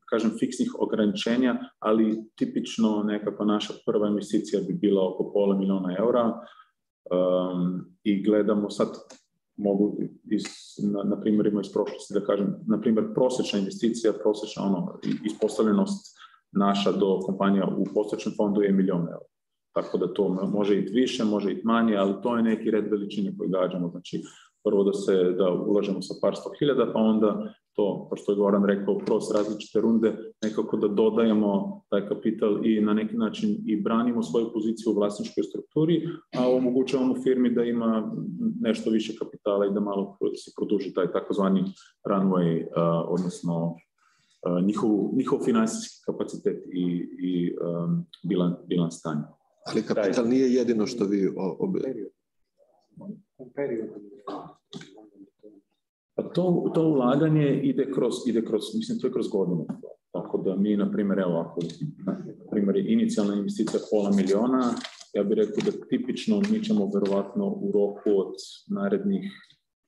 kažem, fiksnih ograničenja, ali tipično nekako pa naša prva investicija bi bila oko pola miliona eura um, i gledamo sad mogu iz, na, na primjerima iz prošlosti da kažem, na primjer prosečna investicija, prosječna ono, ispostavljenost naša do kompanija u prosečnom fondu je milion eura. Tako da to može i više, može i manje, ali to je neki red veličine koji gađamo. Znači, prvo da se da ulažemo sa par sto hiljada, pa onda to, kao što je Goran rekao, kroz različite runde nekako da dodajemo taj kapital i na neki način i branimo svoju poziciju u vlasničkoj strukturi, a omogućavamo firmi da ima nešto više kapitala i da malo da se produži taj takozvani runway, odnosno njihov, njihov finansijski kapacitet i, i um, bilan, bilan stanja. Ali kapital nije jedino što vi ob... Period. Period. Pa to, to ulaganje ide kroz, ide kroz, mislim, to je kroz godinu. Tako da mi, na primjer, evo, ako, na primjer, inicijalna investicija pola miliona, ja bih rekao da tipično mi ćemo verovatno u roku od narednih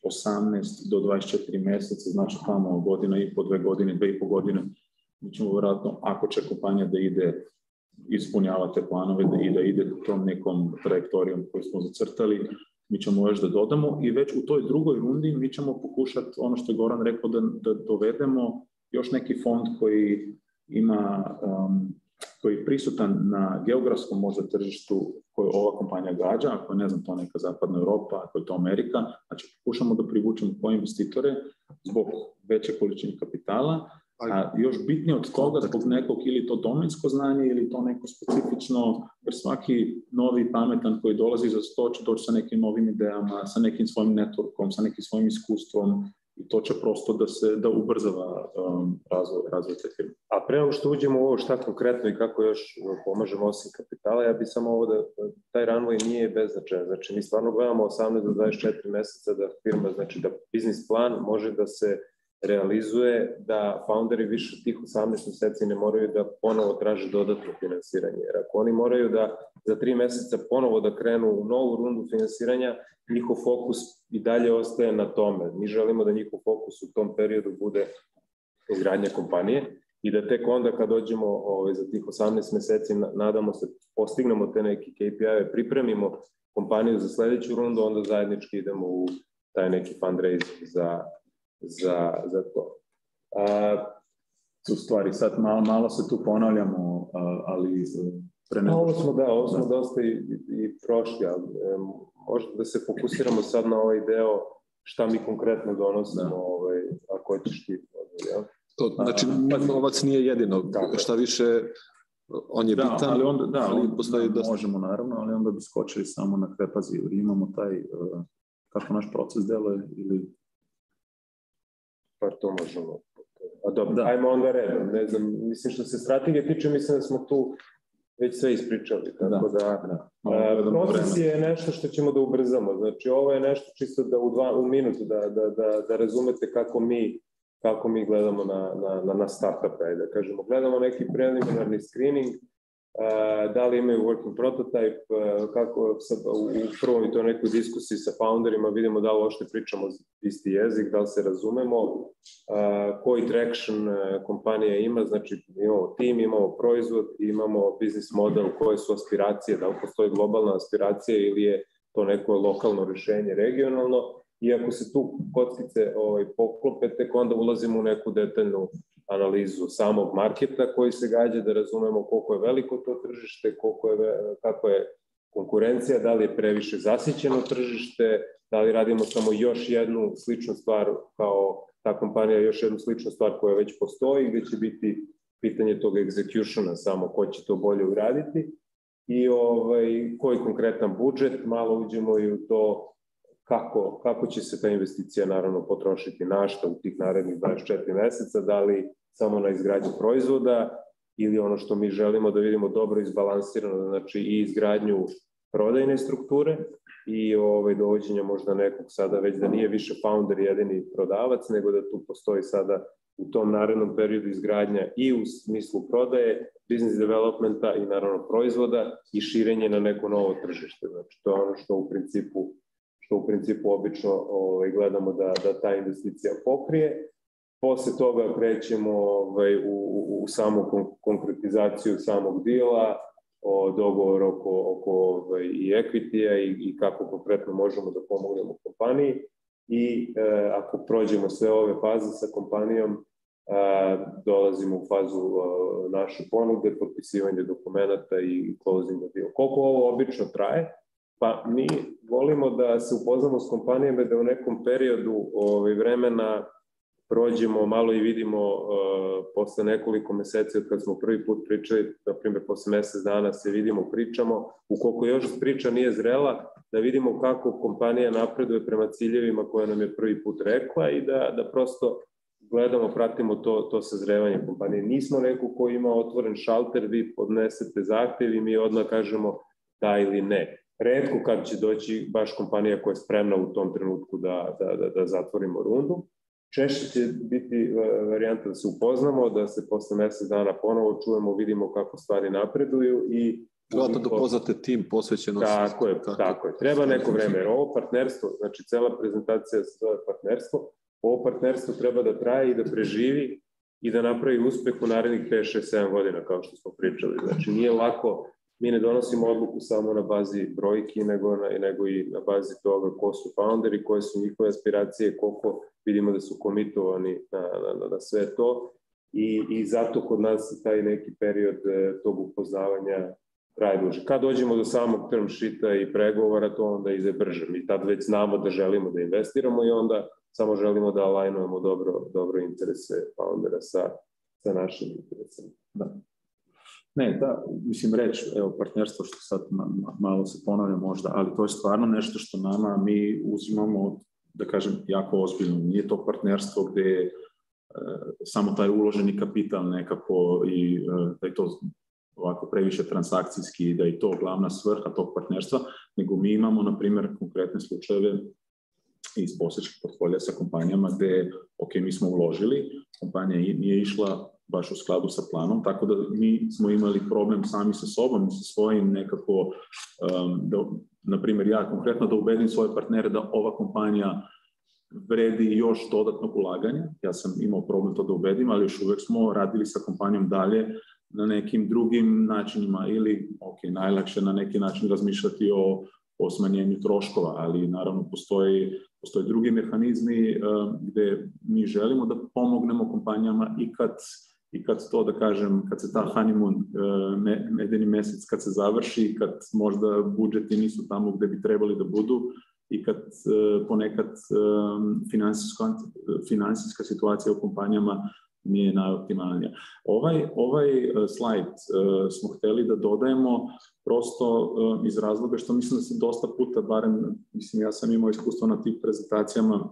18 do 24 mjeseca, znači tamo godina i po, dve godine, dve i po godine, mi ćemo vjerojatno, ako će kompanija da ide ispunjava te planove da i da ide tom nekom trajektorijom koju smo zacrtali, mi ćemo još da dodamo i već u toj drugoj rundi mi ćemo pokušati ono što je Goran rekao da, da dovedemo još neki fond koji ima um, koji je prisutan na geografskom možda tržištu koje ova kompanija gađa, ako je ne znam to neka zapadna Evropa, ako je to Amerika, znači pokušamo da privučemo koje investitore zbog veće količine kapitala, A još bitnije od toga, zbog nekog ili to domensko znanje ili to neko specifično, jer svaki novi pametan koji dolazi za sto će doći sa nekim novim idejama, sa nekim svojim networkom, sa nekim svojim iskustvom i to će prosto da se da ubrzava um, razvoj, razvoj te firme. A nego što uđemo u ovo šta konkretno i kako još uh, pomažemo osim kapitala, ja bih samo ovo da uh, taj runway nije beznačajan. Znači mi stvarno gledamo 18 do 24 meseca da firma, znači da biznis plan može da se realizuje da founderi više tih 18 meseci ne moraju da ponovo traže dodatno finansiranje. Jer ako oni moraju da za tri meseca ponovo da krenu u novu rundu finansiranja, njihov fokus i dalje ostaje na tome. Mi želimo da njihov fokus u tom periodu bude izgradnja kompanije i da tek onda kad dođemo ovaj, za tih 18 meseci, nadamo se, postignemo te neke KPI-eve, pripremimo kompaniju za sledeću rundu, onda zajednički idemo u taj neki fundraising za za, za to. A, u stvari, sad malo, malo se tu ponavljamo, ali prenego... Ovo smo, da, ovo smo da. dosta i, i prošli, ali e, možda da se fokusiramo sad na ovaj deo šta mi konkretno donosimo, da. ovaj, ako hoćeš ti. Ja? To, znači, a, novac nije jedino, tako. šta više on je da, bitan, ali onda, da, ali on, postoji da, dosta... Možemo naravno, ali onda bi skočili samo na krepazi, imamo taj, e, kako naš proces deluje, ili par to možemo. A dobro, da. ajmo onda redom. Ne znam, mislim što se strategije tiče, mislim da smo tu već sve ispričali, tako da, da, da. E, A, da proces je nešto što ćemo da ubrzamo, znači ovo je nešto čisto da u, dva, u minutu da, da, da, da razumete kako mi kako mi gledamo na, na, na, na startup, da kažemo, gledamo neki preliminarni screening, da li imaju working prototype, kako sa, u, u prvom i to nekoj diskusiji sa founderima vidimo da li uopšte pričamo isti jezik, da li se razumemo, koji traction kompanija ima, znači imamo tim, imamo proizvod, imamo business model, koje su aspiracije, da li postoji globalna aspiracija ili je to neko lokalno rešenje regionalno, i ako se tu kockice ovaj, poklope, tek onda ulazimo u neku detaljnu analizu samog marketa koji se gađa, da razumemo koliko je veliko to tržište, koliko je, kako je konkurencija, da li je previše zasićeno tržište, da li radimo samo još jednu sličnu stvar kao ta kompanija, još jednu sličnu stvar koja već postoji, gde će biti pitanje tog executiona samo ko će to bolje uraditi i ovaj, koji konkretan budžet, malo uđemo i u to kako, kako će se ta investicija naravno potrošiti na šta u tih narednih 24 meseca, da li samo na izgradnju proizvoda ili ono što mi želimo da vidimo dobro izbalansirano, znači i izgradnju prodajne strukture i ovaj, dovođenja možda nekog sada već da nije više founder jedini prodavac, nego da tu postoji sada u tom narednom periodu izgradnja i u smislu prodaje, business developmenta i naravno proizvoda i širenje na neko novo tržište. Znači to je ono što u principu što u principu obično ovaj, gledamo da, da ta investicija pokrije Posle toga krećemo ovaj, u, u, u samu konkretizaciju samog dila, o dogovor oko, oko ovaj, i equity i, i kako konkretno možemo da pomognemo kompaniji i e, ako prođemo sve ove faze sa kompanijom, e, dolazimo u fazu e, naše ponude, potpisivanje dokumentata i closinga deal. Koliko ovo obično traje? Pa mi volimo da se upoznamo s kompanijama da u nekom periodu ovaj, vremena prođemo malo i vidimo uh, posle nekoliko meseci od kad smo prvi put pričali, na primjer posle mesec dana se vidimo, pričamo, ukoliko još priča nije zrela, da vidimo kako kompanija napreduje prema ciljevima koje nam je prvi put rekla i da, da prosto gledamo, pratimo to, to sazrevanje kompanije. Nismo neko ko ima otvoren šalter, vi podnesete zahtev i mi odmah kažemo da ili ne. Redko kad će doći baš kompanija koja je spremna u tom trenutku da, da, da, da zatvorimo rundu Češće će biti e, varijanta da se upoznamo, da se posle mesec dana ponovo čujemo, vidimo kako stvari napreduju i Vjerojatno da, da, da upoznate tim posvećeno. Tako je, tako, tako je. Treba neko vreme, jer ovo partnerstvo, znači cela prezentacija se zove partnerstvo, ovo partnerstvo treba da traje i da preživi i da napravi uspeh u narednih 5, 6, 7 godina, kao što smo pričali. Znači, nije lako, mi ne donosimo odluku samo na bazi brojki, nego, na, nego i na bazi toga ko su founderi, koje su njihove aspiracije, koliko vidimo da su komitovani na, na, na, na sve to i, i zato kod nas taj neki period e, tog upoznavanja traje duže. Kad dođemo do samog term šita i pregovora, to onda ide brže. Mi tad već znamo da želimo da investiramo i onda samo želimo da alajnujemo dobro, dobro interese foundera pa da sa, sa našim interesima. Da. Ne, da, mislim, reč, evo, partnerstvo, što sad malo se ponavlja možda, ali to je stvarno nešto što nama, mi uzimamo od da kažem, jako ozbiljno. Nije to partnerstvo gde je samo taj uloženi kapital nekako i e, da je to ovako previše transakcijski i da je to glavna svrha tog partnerstva, nego mi imamo, na primer, konkretne slučajeve iz posjećeg portfolja sa kompanijama gde, ok, mi smo uložili, kompanija nije išla baš u skladu sa planom, tako da mi smo imali problem sami sa sobom, sa svojim nekako, um, da, na primjer ja konkretno, da ubedim svoje partnere da ova kompanija vredi još dodatnog ulaganja. Ja sam imao problem to da ubedim, ali još uvek smo radili sa kompanijom dalje na nekim drugim načinima ili, ok, najlakše na neki način razmišljati o, o smanjenju troškova, ali naravno postoji postoje drugi mehanizmi uh, gde mi želimo da pomognemo kompanijama i kad uh, i kad to, da kažem, kad se ta honeymoon, e, me, medeni mesec, kad se završi, kad možda budžeti nisu tamo gde bi trebali da budu i kad e, ponekad e, finansijska, finansijska situacija u kompanijama nije najoptimalnija. Ovaj, ovaj slajd smo hteli da dodajemo prosto iz razloga što mislim da se dosta puta, barem, mislim ja sam imao iskustvo na tih prezentacijama,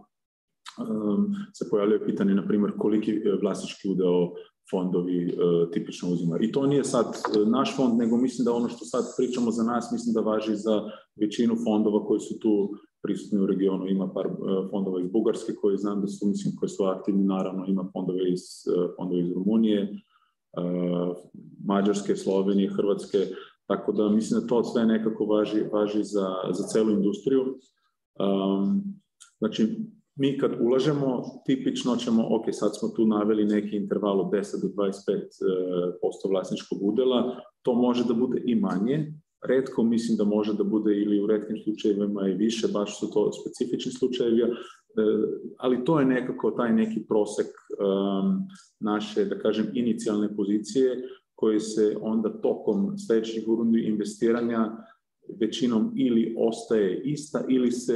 se pojavljaju pitanje, na primjer, koliki vlasnički udeo fondovi e, tipično uzima. I to nije sad e, naš fond, nego mislim da ono što sad pričamo za nas, mislim da važi za većinu fondova koji su tu prisutni u regionu. Ima par e, fondova iz Bugarske koji znam da su, mislim, koji su aktivni, naravno ima fondove iz, fondove iz Rumunije, Mađarske, Slovenije, Hrvatske, tako da mislim da to sve nekako važi, važi za, za celu industriju. Um, znači, mi kad ulažemo, tipično ćemo, ok, sad smo tu naveli neki interval od 10 do 25% e, vlasničkog udela, to može da bude i manje, redko mislim da može da bude ili u redkim slučajevima i više, baš su to specifični slučajevi, e, ali to je nekako taj neki prosek e, naše, da kažem, inicijalne pozicije koje se onda tokom sledećih rundi investiranja većinom ili ostaje ista ili se,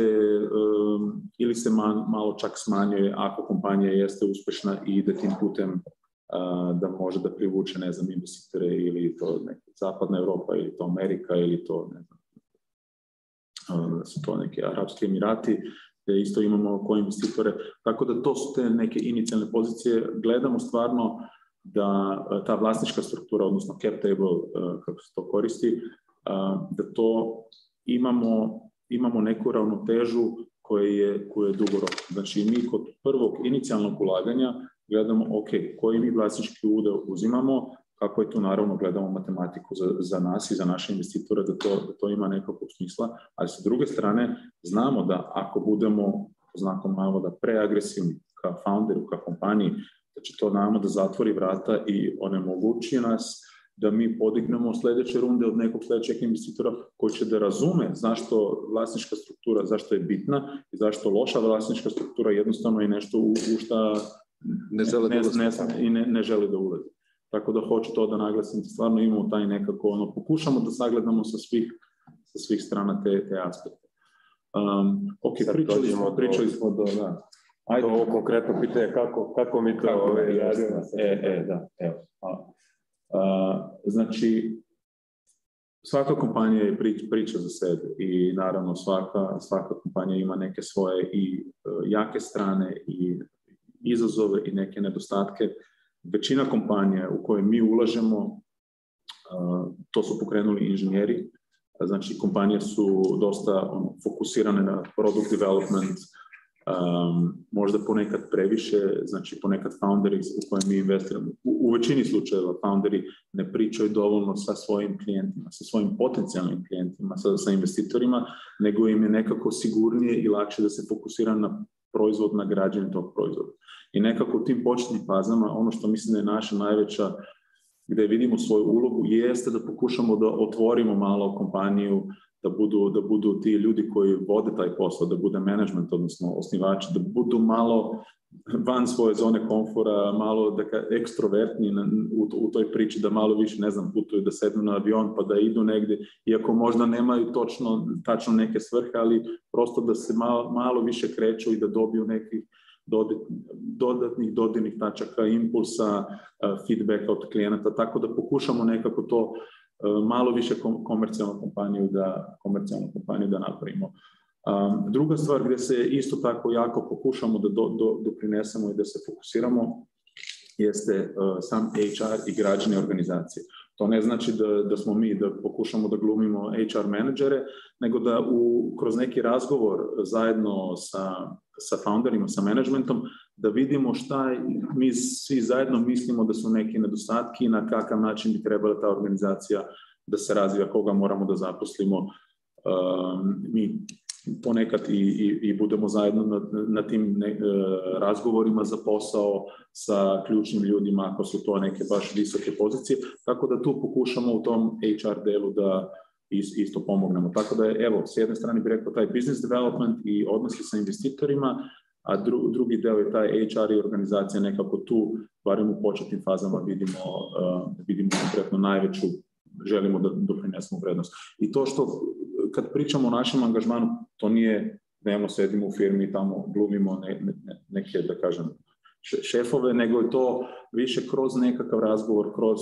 um, ili se man, malo čak smanjuje ako kompanija jeste uspešna i ide tim putem uh, da može da privuče, ne znam, investitore ili to neka zapadna Evropa ili to Amerika ili to, ne znam, um, da su to neke Arabski Emirati, gde isto imamo koje investitore. Tako da to su te neke inicijalne pozicije. Gledamo stvarno da uh, ta vlasnička struktura, odnosno cap table, uh, kako se to koristi, da to imamo, imamo neku ravnotežu koje je, koje je dugorok. Znači mi kod prvog inicijalnog ulaganja gledamo ok, koji mi vlasnički udeo uzimamo, kako je tu naravno gledamo matematiku za, za nas i za naše investitore da to, da to ima nekakvog smisla, ali sa druge strane znamo da ako budemo znakom navoda preagresivni ka founderu, ka kompaniji, da će to nama da zatvori vrata i onemogući nas da mi podignemo sledeće runde od nekog sledećeg investitora koji će da razume zašto vlasnička struktura, zašto je bitna i zašto loša vlasnička struktura jednostavno je nešto u, u šta ne žele ne, da ne, ne, i ne, ne žele da ulazi. Tako da hoću to da naglasim, da stvarno imamo taj nekako, ono, pokušamo da sagledamo sa svih, sa svih strana te, te aspekte. Um, ok, Sad pričali smo, pričali smo do, da. Ajde. To ovo konkretno pitanje kako, kako mi to kako ove, ovaj, da jasno. E, e, da, evo. A. Znači, svaka kompanija je priča za sebe i naravno svaka, svaka kompanija ima neke svoje i e, jake strane i izazove i neke nedostatke. Većina kompanija u koje mi ulažemo, e, to su pokrenuli inženjeri, znači kompanije su dosta ono, fokusirane na product development, um, možda ponekad previše, znači ponekad founderi u koje mi investiramo, u, u većini slučajeva founderi ne pričaju dovoljno sa svojim klijentima, sa svojim potencijalnim klijentima, sa, sa investitorima, nego im je nekako sigurnije i lakše da se fokusira na proizvod, na građenje tog proizvoda. I nekako u tim početnim fazama, ono što mislim da je naša najveća gde vidimo svoju ulogu jeste da pokušamo da otvorimo malo kompaniju da budu, da budu ti ljudi koji vode taj posao, da bude management, odnosno osnivači, da budu malo van svoje zone komfora, malo da ka, ekstrovertni u, u toj priči, da malo više, ne znam, putuju, da sednu na avion pa da idu negde, iako možda nemaju točno, tačno neke svrhe, ali prosto da se malo, malo više kreću i da dobiju nekih dodatnih dodirnih tačaka, impulsa, feedbacka od klijenata, tako da pokušamo nekako to malo više komercijalnu kompaniju da, komercijalnu kompaniju da napravimo. Um, druga stvar gde se isto tako jako pokušamo da do, do, doprinesemo i da se fokusiramo jeste uh, sam HR i građane organizacije. To ne znači da, da smo mi, da pokušamo da glumimo HR menadžere, nego da u, kroz neki razgovor zajedno sa, sa founderima, sa managementom, da vidimo šta mi svi zajedno mislimo da su neki nedostatki i na kakav način bi trebala ta organizacija da se razvija, koga moramo da zaposlimo. Um, mi ponekad i, i, i budemo zajedno na, na tim ne, e, razgovorima za posao sa ključnim ljudima ako su to neke baš visoke pozicije, tako da tu pokušamo u tom HR delu da isto pomognemo. Tako da evo, s jedne strane bih rekao taj business development i odnosi sa investitorima, a dru, drugi deo je taj HR i organizacija nekako tu, barem u početnim fazama vidimo, uh, vidimo konkretno najveću želimo da doprinesemo vrednost. I to što kad pričamo o našem angažmanu, to nije dnevno da sedimo u firmi i tamo glumimo ne, ne, neke, da kažem, šefove, nego je to više kroz nekakav razgovor, kroz,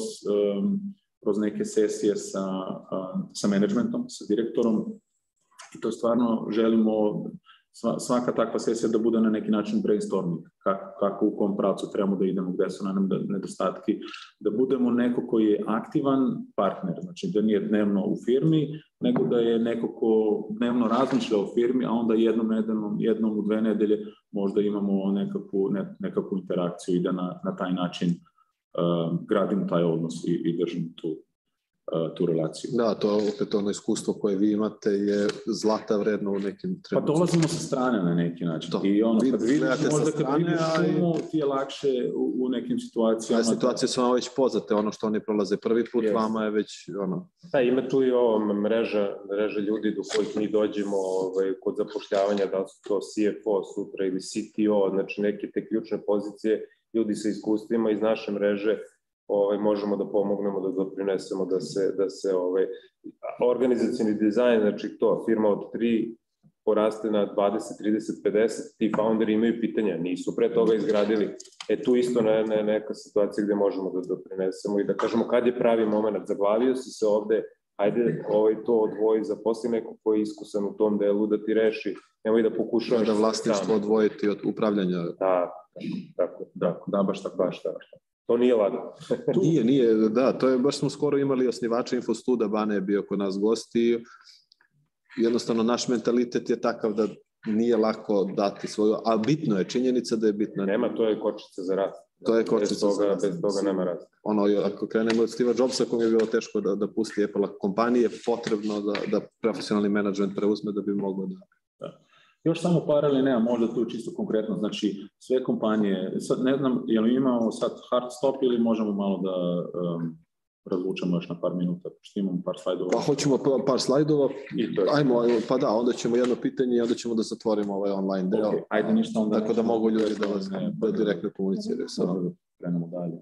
um, kroz neke sesije sa, um, sa menadžmentom, sa direktorom. I to stvarno želimo svaka takva sesija da bude na neki način brainstorming, kako, kako u kom pracu trebamo da idemo, gde su na nam nedostatki, da budemo neko koji je aktivan partner, znači da nije dnevno u firmi, nego da je neko ko dnevno razmišlja o firmi, a onda jednom nedeljom, jednom u dve nedelje možda imamo nekakvu, ne, nekakvu interakciju i da na, na taj način uh, gradimo taj odnos i, i držimo tu, E, tu relaciju. Da, to je opet ono iskustvo koje vi imate je zlata vredno u nekim trenucima. Pa dolazimo sa strane na neki način. To. I ono, vi, kad vidiš, možda kad vidiš šumu, ti je lakše u, u nekim situacijama. Sve da- situacije su vam već poznate, ono što oni prolaze prvi put, yes. vama je već ono... Da, ima tu i ova mreža, mreža ljudi do kojih mi dođemo ovaj, kod zapošljavanja, da su to CFO sutra ili CTO, znači neke te ključne pozicije, ljudi sa iskustvima iz naše mreže ovaj, možemo da pomognemo, da doprinesemo da se, da se ovaj, organizacijani dizajn, znači to, firma od tri poraste na 20, 30, 50, ti founderi imaju pitanja, nisu pre toga izgradili. E tu isto ne, ne, neka situacija gde možemo da doprinesemo i da kažemo kad je pravi moment, zaglavio si se ovde, ajde ovaj to odvoji, zaposli neko ko je iskusan u tom delu da ti reši, nemoj da pokušavaš da vlasništvo odvojiti od upravljanja. Da, tako, tako, da, da baš tako, baš tako. Da, To nije lagano. nije, nije, da, to je, baš smo skoro imali osnivača Infostuda, Bane je bio kod nas gost i jednostavno naš mentalitet je takav da nije lako dati svoju, a bitno je, činjenica da je bitno. Nema, to je kočica za rast. To je kočica bez toga, za rast. Bez toga nema rast. Ono, ako krenemo od Steve Jobsa, kom je bilo teško da, da pusti Apple, kompanije potrebno da, da profesionalni menadžment preuzme da bi mogao da... da. Još samo paralelne, a možda tu čisto konkretno, znači sve kompanije, sad ne znam, je li imamo sad hard stop ili možemo malo da um, razvučemo još na par minuta, pošto imamo par slajdova. Pa hoćemo pa, par slajdova, I to ajmo, ajmo, pa da, onda ćemo jedno pitanje i onda ćemo da zatvorimo ovaj online deo. Okay, ajde ništa onda. Tako da mogu ljudi da, vas, ne, da direktno komuniciraju. Sad da krenemo dalje.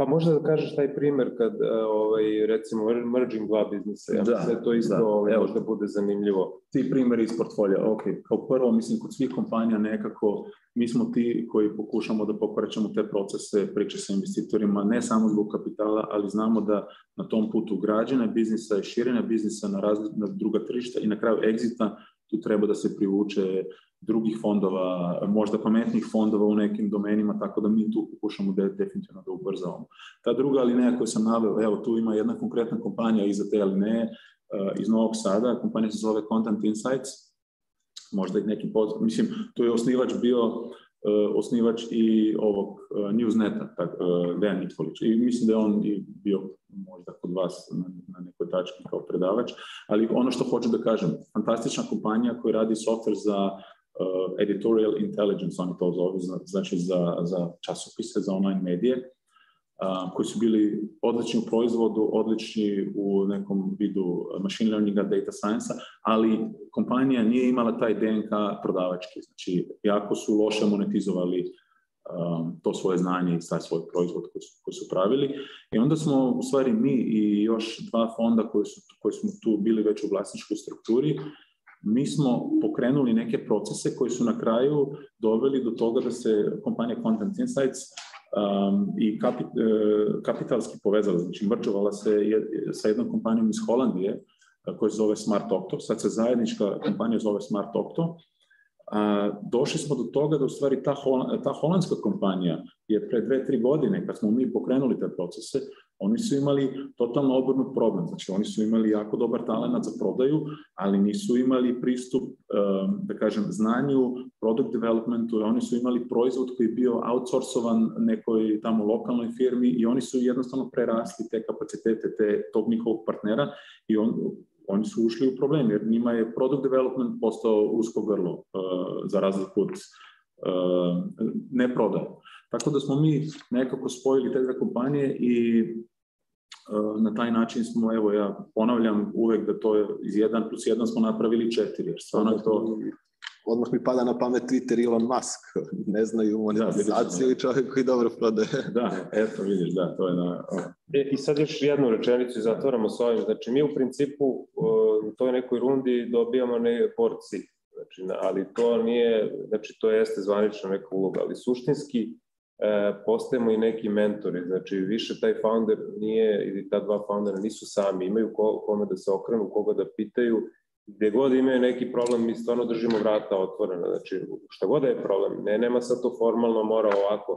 Pa možda da kažeš taj primer kad, e, ovaj, recimo, merging dva biznisa, ja da, mislim to da, isto da, ovaj, evo, možda bude zanimljivo. Ti primeri iz portfolija, ok, kao prvo, mislim, kod svih kompanija nekako mi smo ti koji pokušamo da pokrećemo te procese priče sa investitorima, ne samo zbog kapitala, ali znamo da na tom putu građana biznisa i širenja biznisa na, razli, na druga tržišta i na kraju egzita tu treba da se privuče drugih fondova, možda pametnih fondova u nekim domenima, tako da mi tu pokušamo de, definitivno da ubrzavamo. Ta druga alineja koju sam naveo, evo tu ima jedna konkretna kompanija iza te alineje uh, iz Novog Sada, kompanija se zove Content Insights, možda i neki poz... Mislim, tu je osnivač bio uh, osnivač i ovog uh, Newsneta, tak, uh, Dejan Nikolić. I mislim da je on i bio možda kod vas na, na nekoj tački kao predavač, ali ono što hoću da kažem, fantastična kompanija koja radi software za Uh, editorial intelligence, oni to zove, znači za, za časopise, za online medije, a, uh, koji su bili odlični u proizvodu, odlični u nekom vidu machine learninga, data science-a, ali kompanija nije imala taj DNK prodavački, znači jako su loše monetizovali um, to svoje znanje i taj svoj proizvod koji su, koji su pravili. I onda smo, u stvari mi i još dva fonda koji, su, koji smo tu bili već u vlasničkoj strukturi, mi smo pokrenuli neke procese koji su na kraju doveli do toga da se kompanija Content Insights um, i kapit, uh, kapitalski povezala, znači mrčovala se je, sa jednom kompanijom iz Holandije e, koja se zove Smart Octo, sad se zajednička kompanija zove Smart Octo, A, došli smo do toga da u stvari ta, hola, ta holandska kompanija je pre dve, tri godine, kad smo mi pokrenuli te procese, Oni su imali totalno obrnut problem, znači oni su imali jako dobar talent za prodaju, ali nisu imali pristup, ehm, da kažem, znanju, product developmentu, oni su imali proizvod koji je bio outsourcovan nekoj tamo lokalnoj firmi i oni su jednostavno prerasli te kapacitete te, tog njihovog partnera i on, oni su ušli u problem, jer njima je product development postao usko grlo ehm, za razliku od ehm, ne prodaje. Tako da smo mi nekako spojili te dve kompanije i Na taj način smo, evo ja ponavljam uvek da to je iz 1 plus 1 smo napravili 4, jer stvarno je to... Odmah mi pada na pamet Twitter Elon Musk, ne znaju monetizaciju da, i čovjek koji dobro prodaje. Da, eto vidiš, da, to je na... E, I sad još jednu rečenicu zatvoramo s ovim, znači mi u principu u toj nekoj rundi dobijamo ne porci, znači, ali to nije, znači to jeste zvanična neka uloga, ali suštinski E, postajemo i neki mentori, znači više taj founder nije, ili ta dva foundera nisu sami, imaju kome da se okrenu, koga da pitaju, gde god imaju neki problem, mi stvarno držimo vrata otvorena, znači šta god da je problem, ne, nema sad to formalno mora ovako,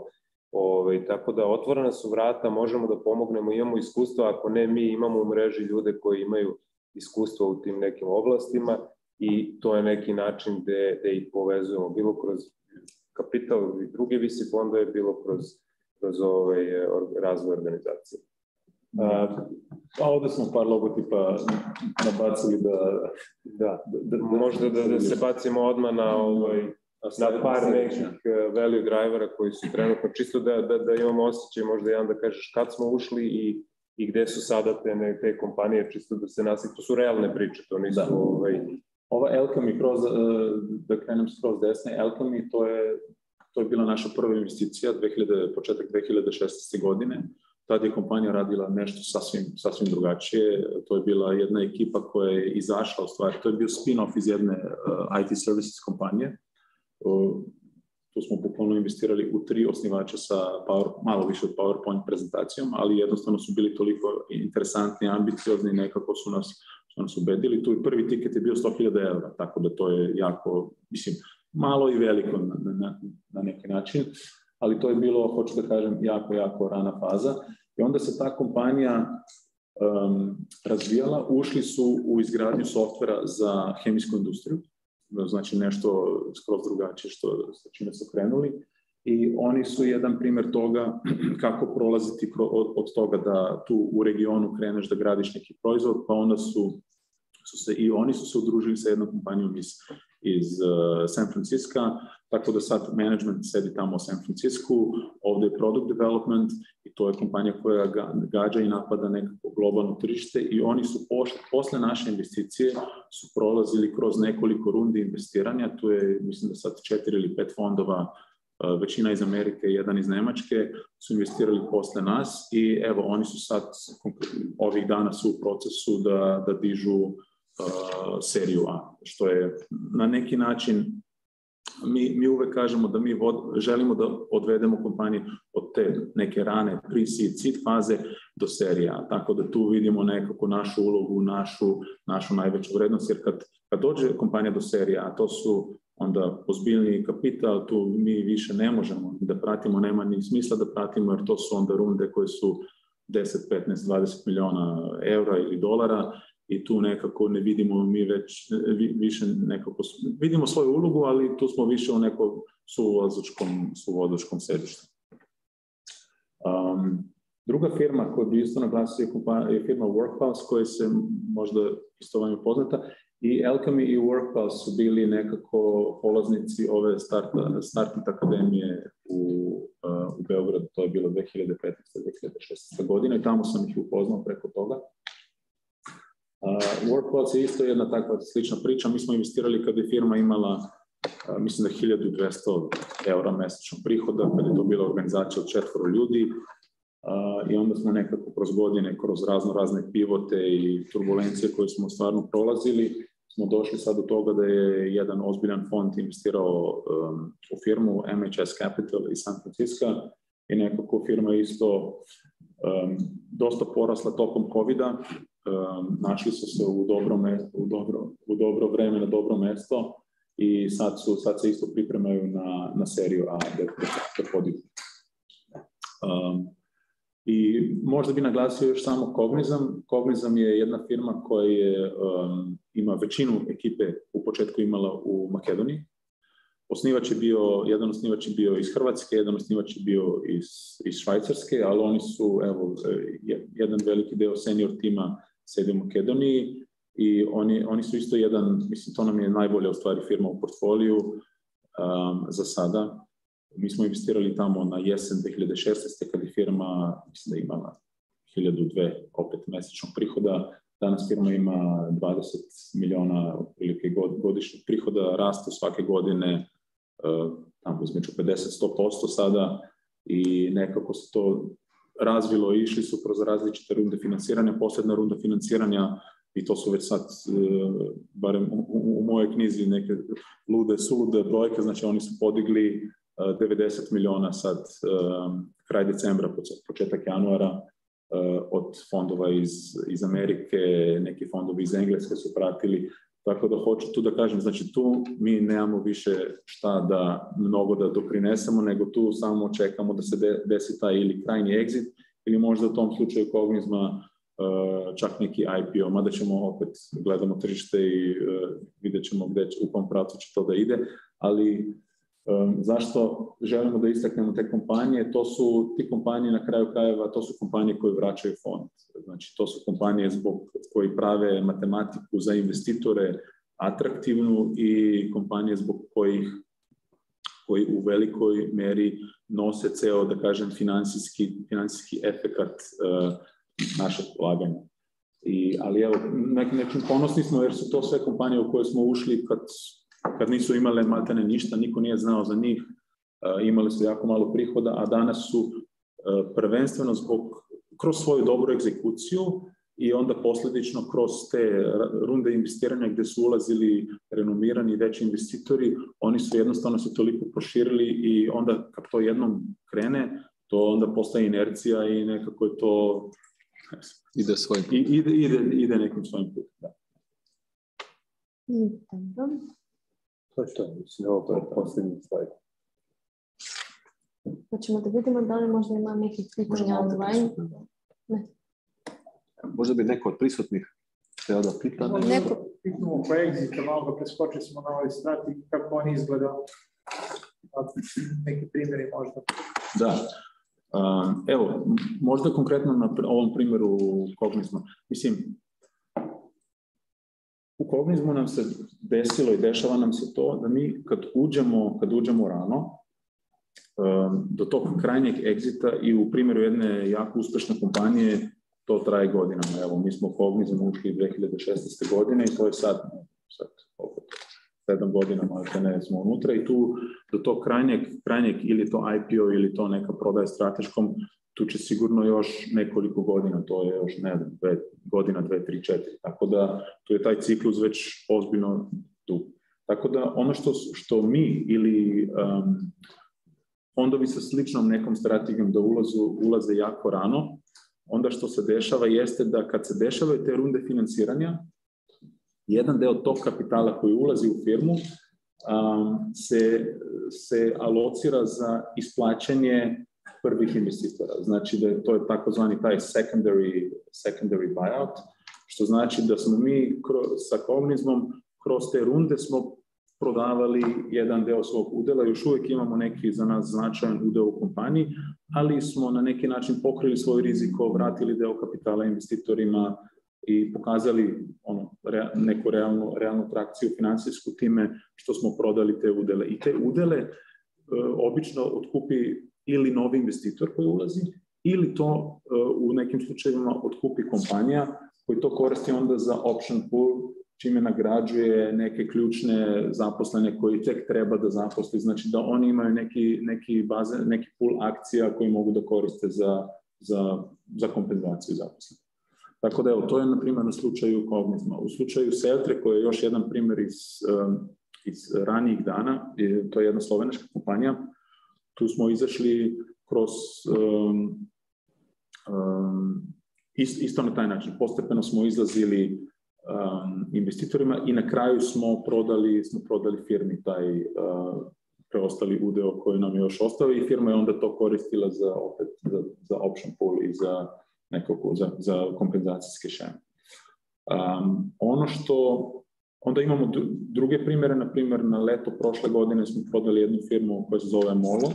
Ove, ovaj, tako da otvorena su vrata, možemo da pomognemo, imamo iskustva, ako ne mi imamo u mreži ljude koji imaju iskustva u tim nekim oblastima i to je neki način gde, gde ih povezujemo, bilo kroz kapital i drugi visi fondo je bilo kroz, kroz ovaj, e, razvoj organizacije. Da. A, pa ovde smo par logotipa nabacili da, da... da, da, da Možda da, da se bacimo odmah na, ovaj, na par nekih e, value drivera koji su trenutno, čisto da, da, da imamo osjećaj, možda jedan da kažeš kad smo ušli i, i gde su sada te, ne, te kompanije, čisto da se nasi, to su realne priče, to nisu da. ovaj, Ova Elka mi kroz, e, da krenem skroz desne, Elka mi to je, to je bila naša prva investicija, 2000, početak 2016. godine. Tada je kompanija radila nešto sasvim, sasvim drugačije. To je bila jedna ekipa koja je izašla u stvari. To je bio spin-off iz jedne e, IT services kompanije. Tu smo bukvalno investirali u tri osnivača sa power, malo više od PowerPoint prezentacijom, ali jednostavno su bili toliko interesantni, ambiciozni, nekako su nas što su ubedili. Tu prvi tiket je bio 100.000 evra, tako da to je jako, mislim, malo i veliko na, na, na neki način, ali to je bilo, hoću da kažem, jako, jako rana faza. I onda se ta kompanija um, razvijala, ušli su u izgradnju softvera za hemijsku industriju, znači nešto skroz drugačije što sa čime su krenuli i oni su jedan primer toga kako prolaziti od, od toga da tu u regionu kreneš da gradiš neki proizvod, pa onda su, su se i oni su se udružili sa jednom kompanijom iz, iz uh, San Francisco, tako da sad management sedi tamo u San Francisco, ovde je product development i to je kompanija koja ga, gađa i napada nekako globalno tržište i oni su poš, posle naše investicije su prolazili kroz nekoliko rundi investiranja, tu je mislim da sad četiri ili pet fondova uh, E, većina iz Amerike, i jedan iz Nemačke, su investirali posle nas i evo, oni su sad, ovih dana su u procesu da, da dižu uh, seriju A, što je na neki način Mi, mi uvek kažemo da mi vod, želimo da odvedemo kompanije od te neke rane pre-seed, seed faze do serije A, tako da tu vidimo nekako našu ulogu, našu, našu najveću vrednost, jer kad, kad dođe kompanija do serije a to su onda ozbiljni kapital, tu mi više ne možemo da pratimo, nema ni smisla da pratimo, jer to su onda runde koje su 10, 15, 20 miliona evra ili dolara i tu nekako ne vidimo mi već više nekako, vidimo svoju ulogu, ali tu smo više u nekom suvozačkom, suvozačkom sedištu. Um, druga firma koju bi isto naglasio je firma Workhouse koja se možda isto vam je poznata I Alchemy i Workpath su bili nekako polaznici ove start, start akademije u, uh, u Beogradu, to je bilo 2015-2016 godine i tamo sam ih upoznao preko toga. Uh, Workpath je isto jedna takva slična priča, mi smo investirali kada je firma imala uh, mislim da 1200 eura mesečno prihoda, kada je to bila organizacija od četvoro ljudi, Uh, i onda smo nekako kroz godine, kroz razno razne pivote i turbulencije koje smo stvarno prolazili, smo došli sad do toga da je jedan ozbiljan fond investirao um, u firmu MHS Capital iz San Francisco i nekako firma isto um, dosta porasla tokom covid -a. Um, našli su se u dobro, mesto, u, dobro, u dobro vreme na dobro mesto i sad, su, sad se isto pripremaju na, na seriju A da, da, da podiju. Um, I možda bi naglasio još samo Cognizam. Cognizam je jedna firma koja je, um, ima većinu ekipe u početku imala u Makedoniji. Osnivač je bio, jedan osnivač je bio iz Hrvatske, jedan osnivač je bio iz, iz Švajcarske, ali oni su, evo, jedan veliki deo senior tima sedi u Makedoniji i oni, oni su isto jedan, mislim, to nam je najbolja u stvari firma u portfoliju um, za sada, Mi smo investirali tamo na jesen 2016. kad je firma, mislim da imala 1002 opet mesečnog prihoda, danas firma ima 20 miliona otprilike godišnjeg prihoda, raste svake godine e, tamo između 50-100% sada i nekako se to razvilo i išli su kroz različite runde finansiranja, posledna runda finansiranja i to su već sad, e, barem u, u, u mojoj knjizi, neke lude, sulude brojke, znači oni su podigli 90 miliona sad um, kraj decembra, početak januara uh, od fondova iz, iz Amerike, neki fondovi iz Engleske su pratili, tako da hoću tu da kažem, znači tu mi nemamo više šta da mnogo da doprinesemo, nego tu samo čekamo da se de, desi taj ili krajni exit ili možda u tom slučaju kognizma uh, čak neki IPO, mada ćemo opet gledamo tržište i uh, vidjet ćemo gde, u kom pravcu će to da ide, ali Zašto želimo da istaknemo te kompanije? To su ti kompanije na kraju krajeva, to su kompanije koje vraćaju fond. Znači, to su kompanije zbog koji prave matematiku za investitore atraktivnu i kompanije zbog kojih koji u velikoj meri nose ceo, da kažem, finansijski, finansijski efekat uh, našeg ulaganja. I, ali evo, na nekim način ponosni smo jer su to sve kompanije u koje smo ušli kad kad nisu imale maltene ništa, niko nije znao za njih, e, imali su jako malo prihoda, a danas su e, prvenstveno zbog, kroz svoju dobru egzekuciju i onda posledično kroz te runde investiranja gde su ulazili renomirani veći investitori, oni su jednostavno se toliko proširili i onda kad to jednom krene, to onda postaje inercija i nekako je to... Ide svojim putem. Ide, ide, ide nekim svojim putem, da. Dobro. To je to, mislim, ovo je posljednji slajd. Hoćemo da vidimo da li možda ima nekih pitanja online. Ne. Možda bi neko od prisutnih htio da pita nešto. Neko... Pitamo oko exita, malo da preskočili smo na ovoj strategiji, kako on izgleda. Pa, neki primjeri možda. Da. Evo, možda konkretno na ovom primjeru kognizma. Mislim, u kognizmu nam se desilo i dešava nam se to da mi kad uđemo, kad uđemo rano, um, do tog krajnjeg egzita i u primjeru jedne jako uspešne kompanije to traje godinama. Evo, mi smo u ušli 2016. godine i to je sad, sad opet, sedam godina možda ne smo unutra i tu do tog krajnjeg, krajnjeg ili to IPO ili to neka prodaja strateškom tu će sigurno još nekoliko godina, to je još, ne znam, dve, godina, dve, tri, četiri. Tako da tu je taj ciklus već ozbiljno tu. Tako da ono što, što mi ili um, fondovi sa sličnom nekom strategijom da ulazu, ulaze jako rano, onda što se dešava jeste da kad se dešavaju te runde financiranja, jedan deo tog kapitala koji ulazi u firmu um, se, se alocira za isplaćanje prvih investitora. Znači da je to je takozvani taj secondary, secondary buyout, što znači da smo mi sa komunizmom kroz te runde smo prodavali jedan deo svog udela, još uvek imamo neki za nas značajan udeo u kompaniji, ali smo na neki način pokrili svoj riziko, vratili deo kapitala investitorima i pokazali ono, re, neku realnu, realnu trakciju finansijsku time što smo prodali te udele. I te udele e, obično otkupi ili novi investitor koji ulazi, ili to e, u nekim slučajevima otkupi kompanija koji to koristi onda za option pool, čime nagrađuje neke ključne zaposlene koji tek treba da zaposli, znači da oni imaju neki, neki, baze, neki pool akcija koji mogu da koriste za, za, za kompenzaciju zaposlenih. Tako da, evo, to je na primjer na slučaju kognizma. U slučaju Seltre, koji je još jedan primjer iz, e, iz ranijih dana, to je jedna slovenačka kompanija, Tu smo izašli kroz um, um, isto na taj način. Postepeno smo izlazili um, investitorima i na kraju smo prodali, smo prodali firmi taj uh, preostali udeo koji nam je još ostao i firma je onda to koristila za, opet, za, za option pool i za, nekako, za, za kompenzacijske šeme. Um, ono što Onda imamo druge primere, na primjer na leto prošle godine smo prodali jednu firmu koja se zove Molo.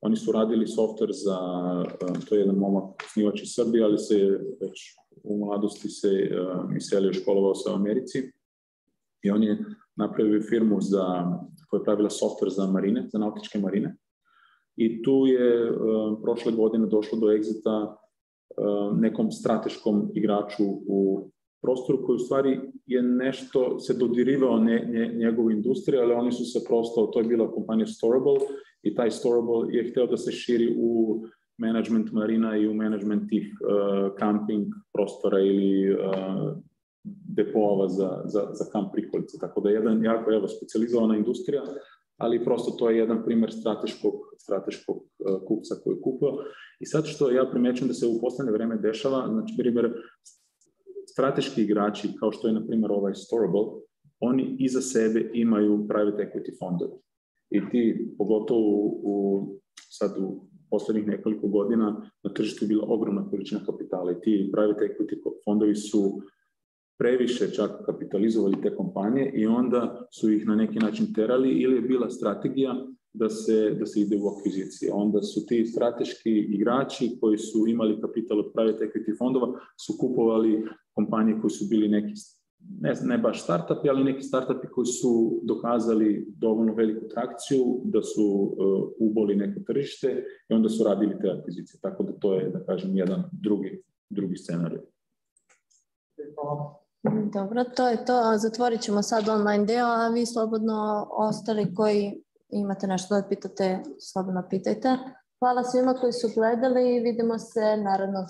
Oni su radili softver za, um, to je jedan momak snivač iz Srbije, ali se već u mladosti se uh, iselio, školovao se u Americi. I on je napravio firmu za, koja je pravila softver za marine, za nautičke marine. I tu je uh, prošle godine došlo do egzita uh, nekom strateškom igraču u prostoru koji u stvari je nešto se dodirivao ne, ne, njegove industrije, ali oni su se prosto, to je bila kompanija Storable i taj Storable je hteo da se širi u management marina i u management tih uh, camping prostora ili uh, depova za, za, za kamp prikolice. Tako da jedan jako evo, specializowana industrija, ali prosto to je jedan primer strateškog, strateškog uh, kupca koji je kupio. I sad što ja primećujem da se u poslednje vreme dešava, znači primer strateški igrači, kao što je na primjer ovaj Storable, oni iza sebe imaju private equity fondove. I ti, pogotovo u, u sad u poslednjih nekoliko godina, na tržištu je bila ogromna količina kapitala i ti private equity fondovi su previše čak kapitalizovali te kompanije i onda su ih na neki način terali ili je bila strategija da se, da se ide u akvizicije. Onda su ti strateški igrači koji su imali kapital od private equity fondova, su kupovali kompanije koji su bili neki ne, ne baš startupi, ali neki startupi koji su dokazali dovoljno veliku trakciju, da su uh, uboli neko tržište i onda su radili te akvizicije. Tako da to je, da kažem, jedan drugi, drugi scenarij. Dobro, to je to. Zatvorit ćemo sad online deo, a vi slobodno ostali koji imate nešto da pitate, slobodno pitajte. Hvala svima koji su gledali i vidimo se naravno.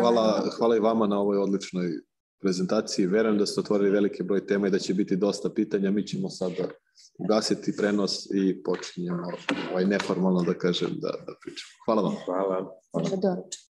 Hvala, hvala i vama na ovoj odličnoj prezentaciji. Verujem da ste otvorili velike broj tema i da će biti dosta pitanja. Mi ćemo sada ugasiti prenos i počinjemo ovaj neformalno da kažem da, da pričamo. Hvala vam. Hvala. hvala.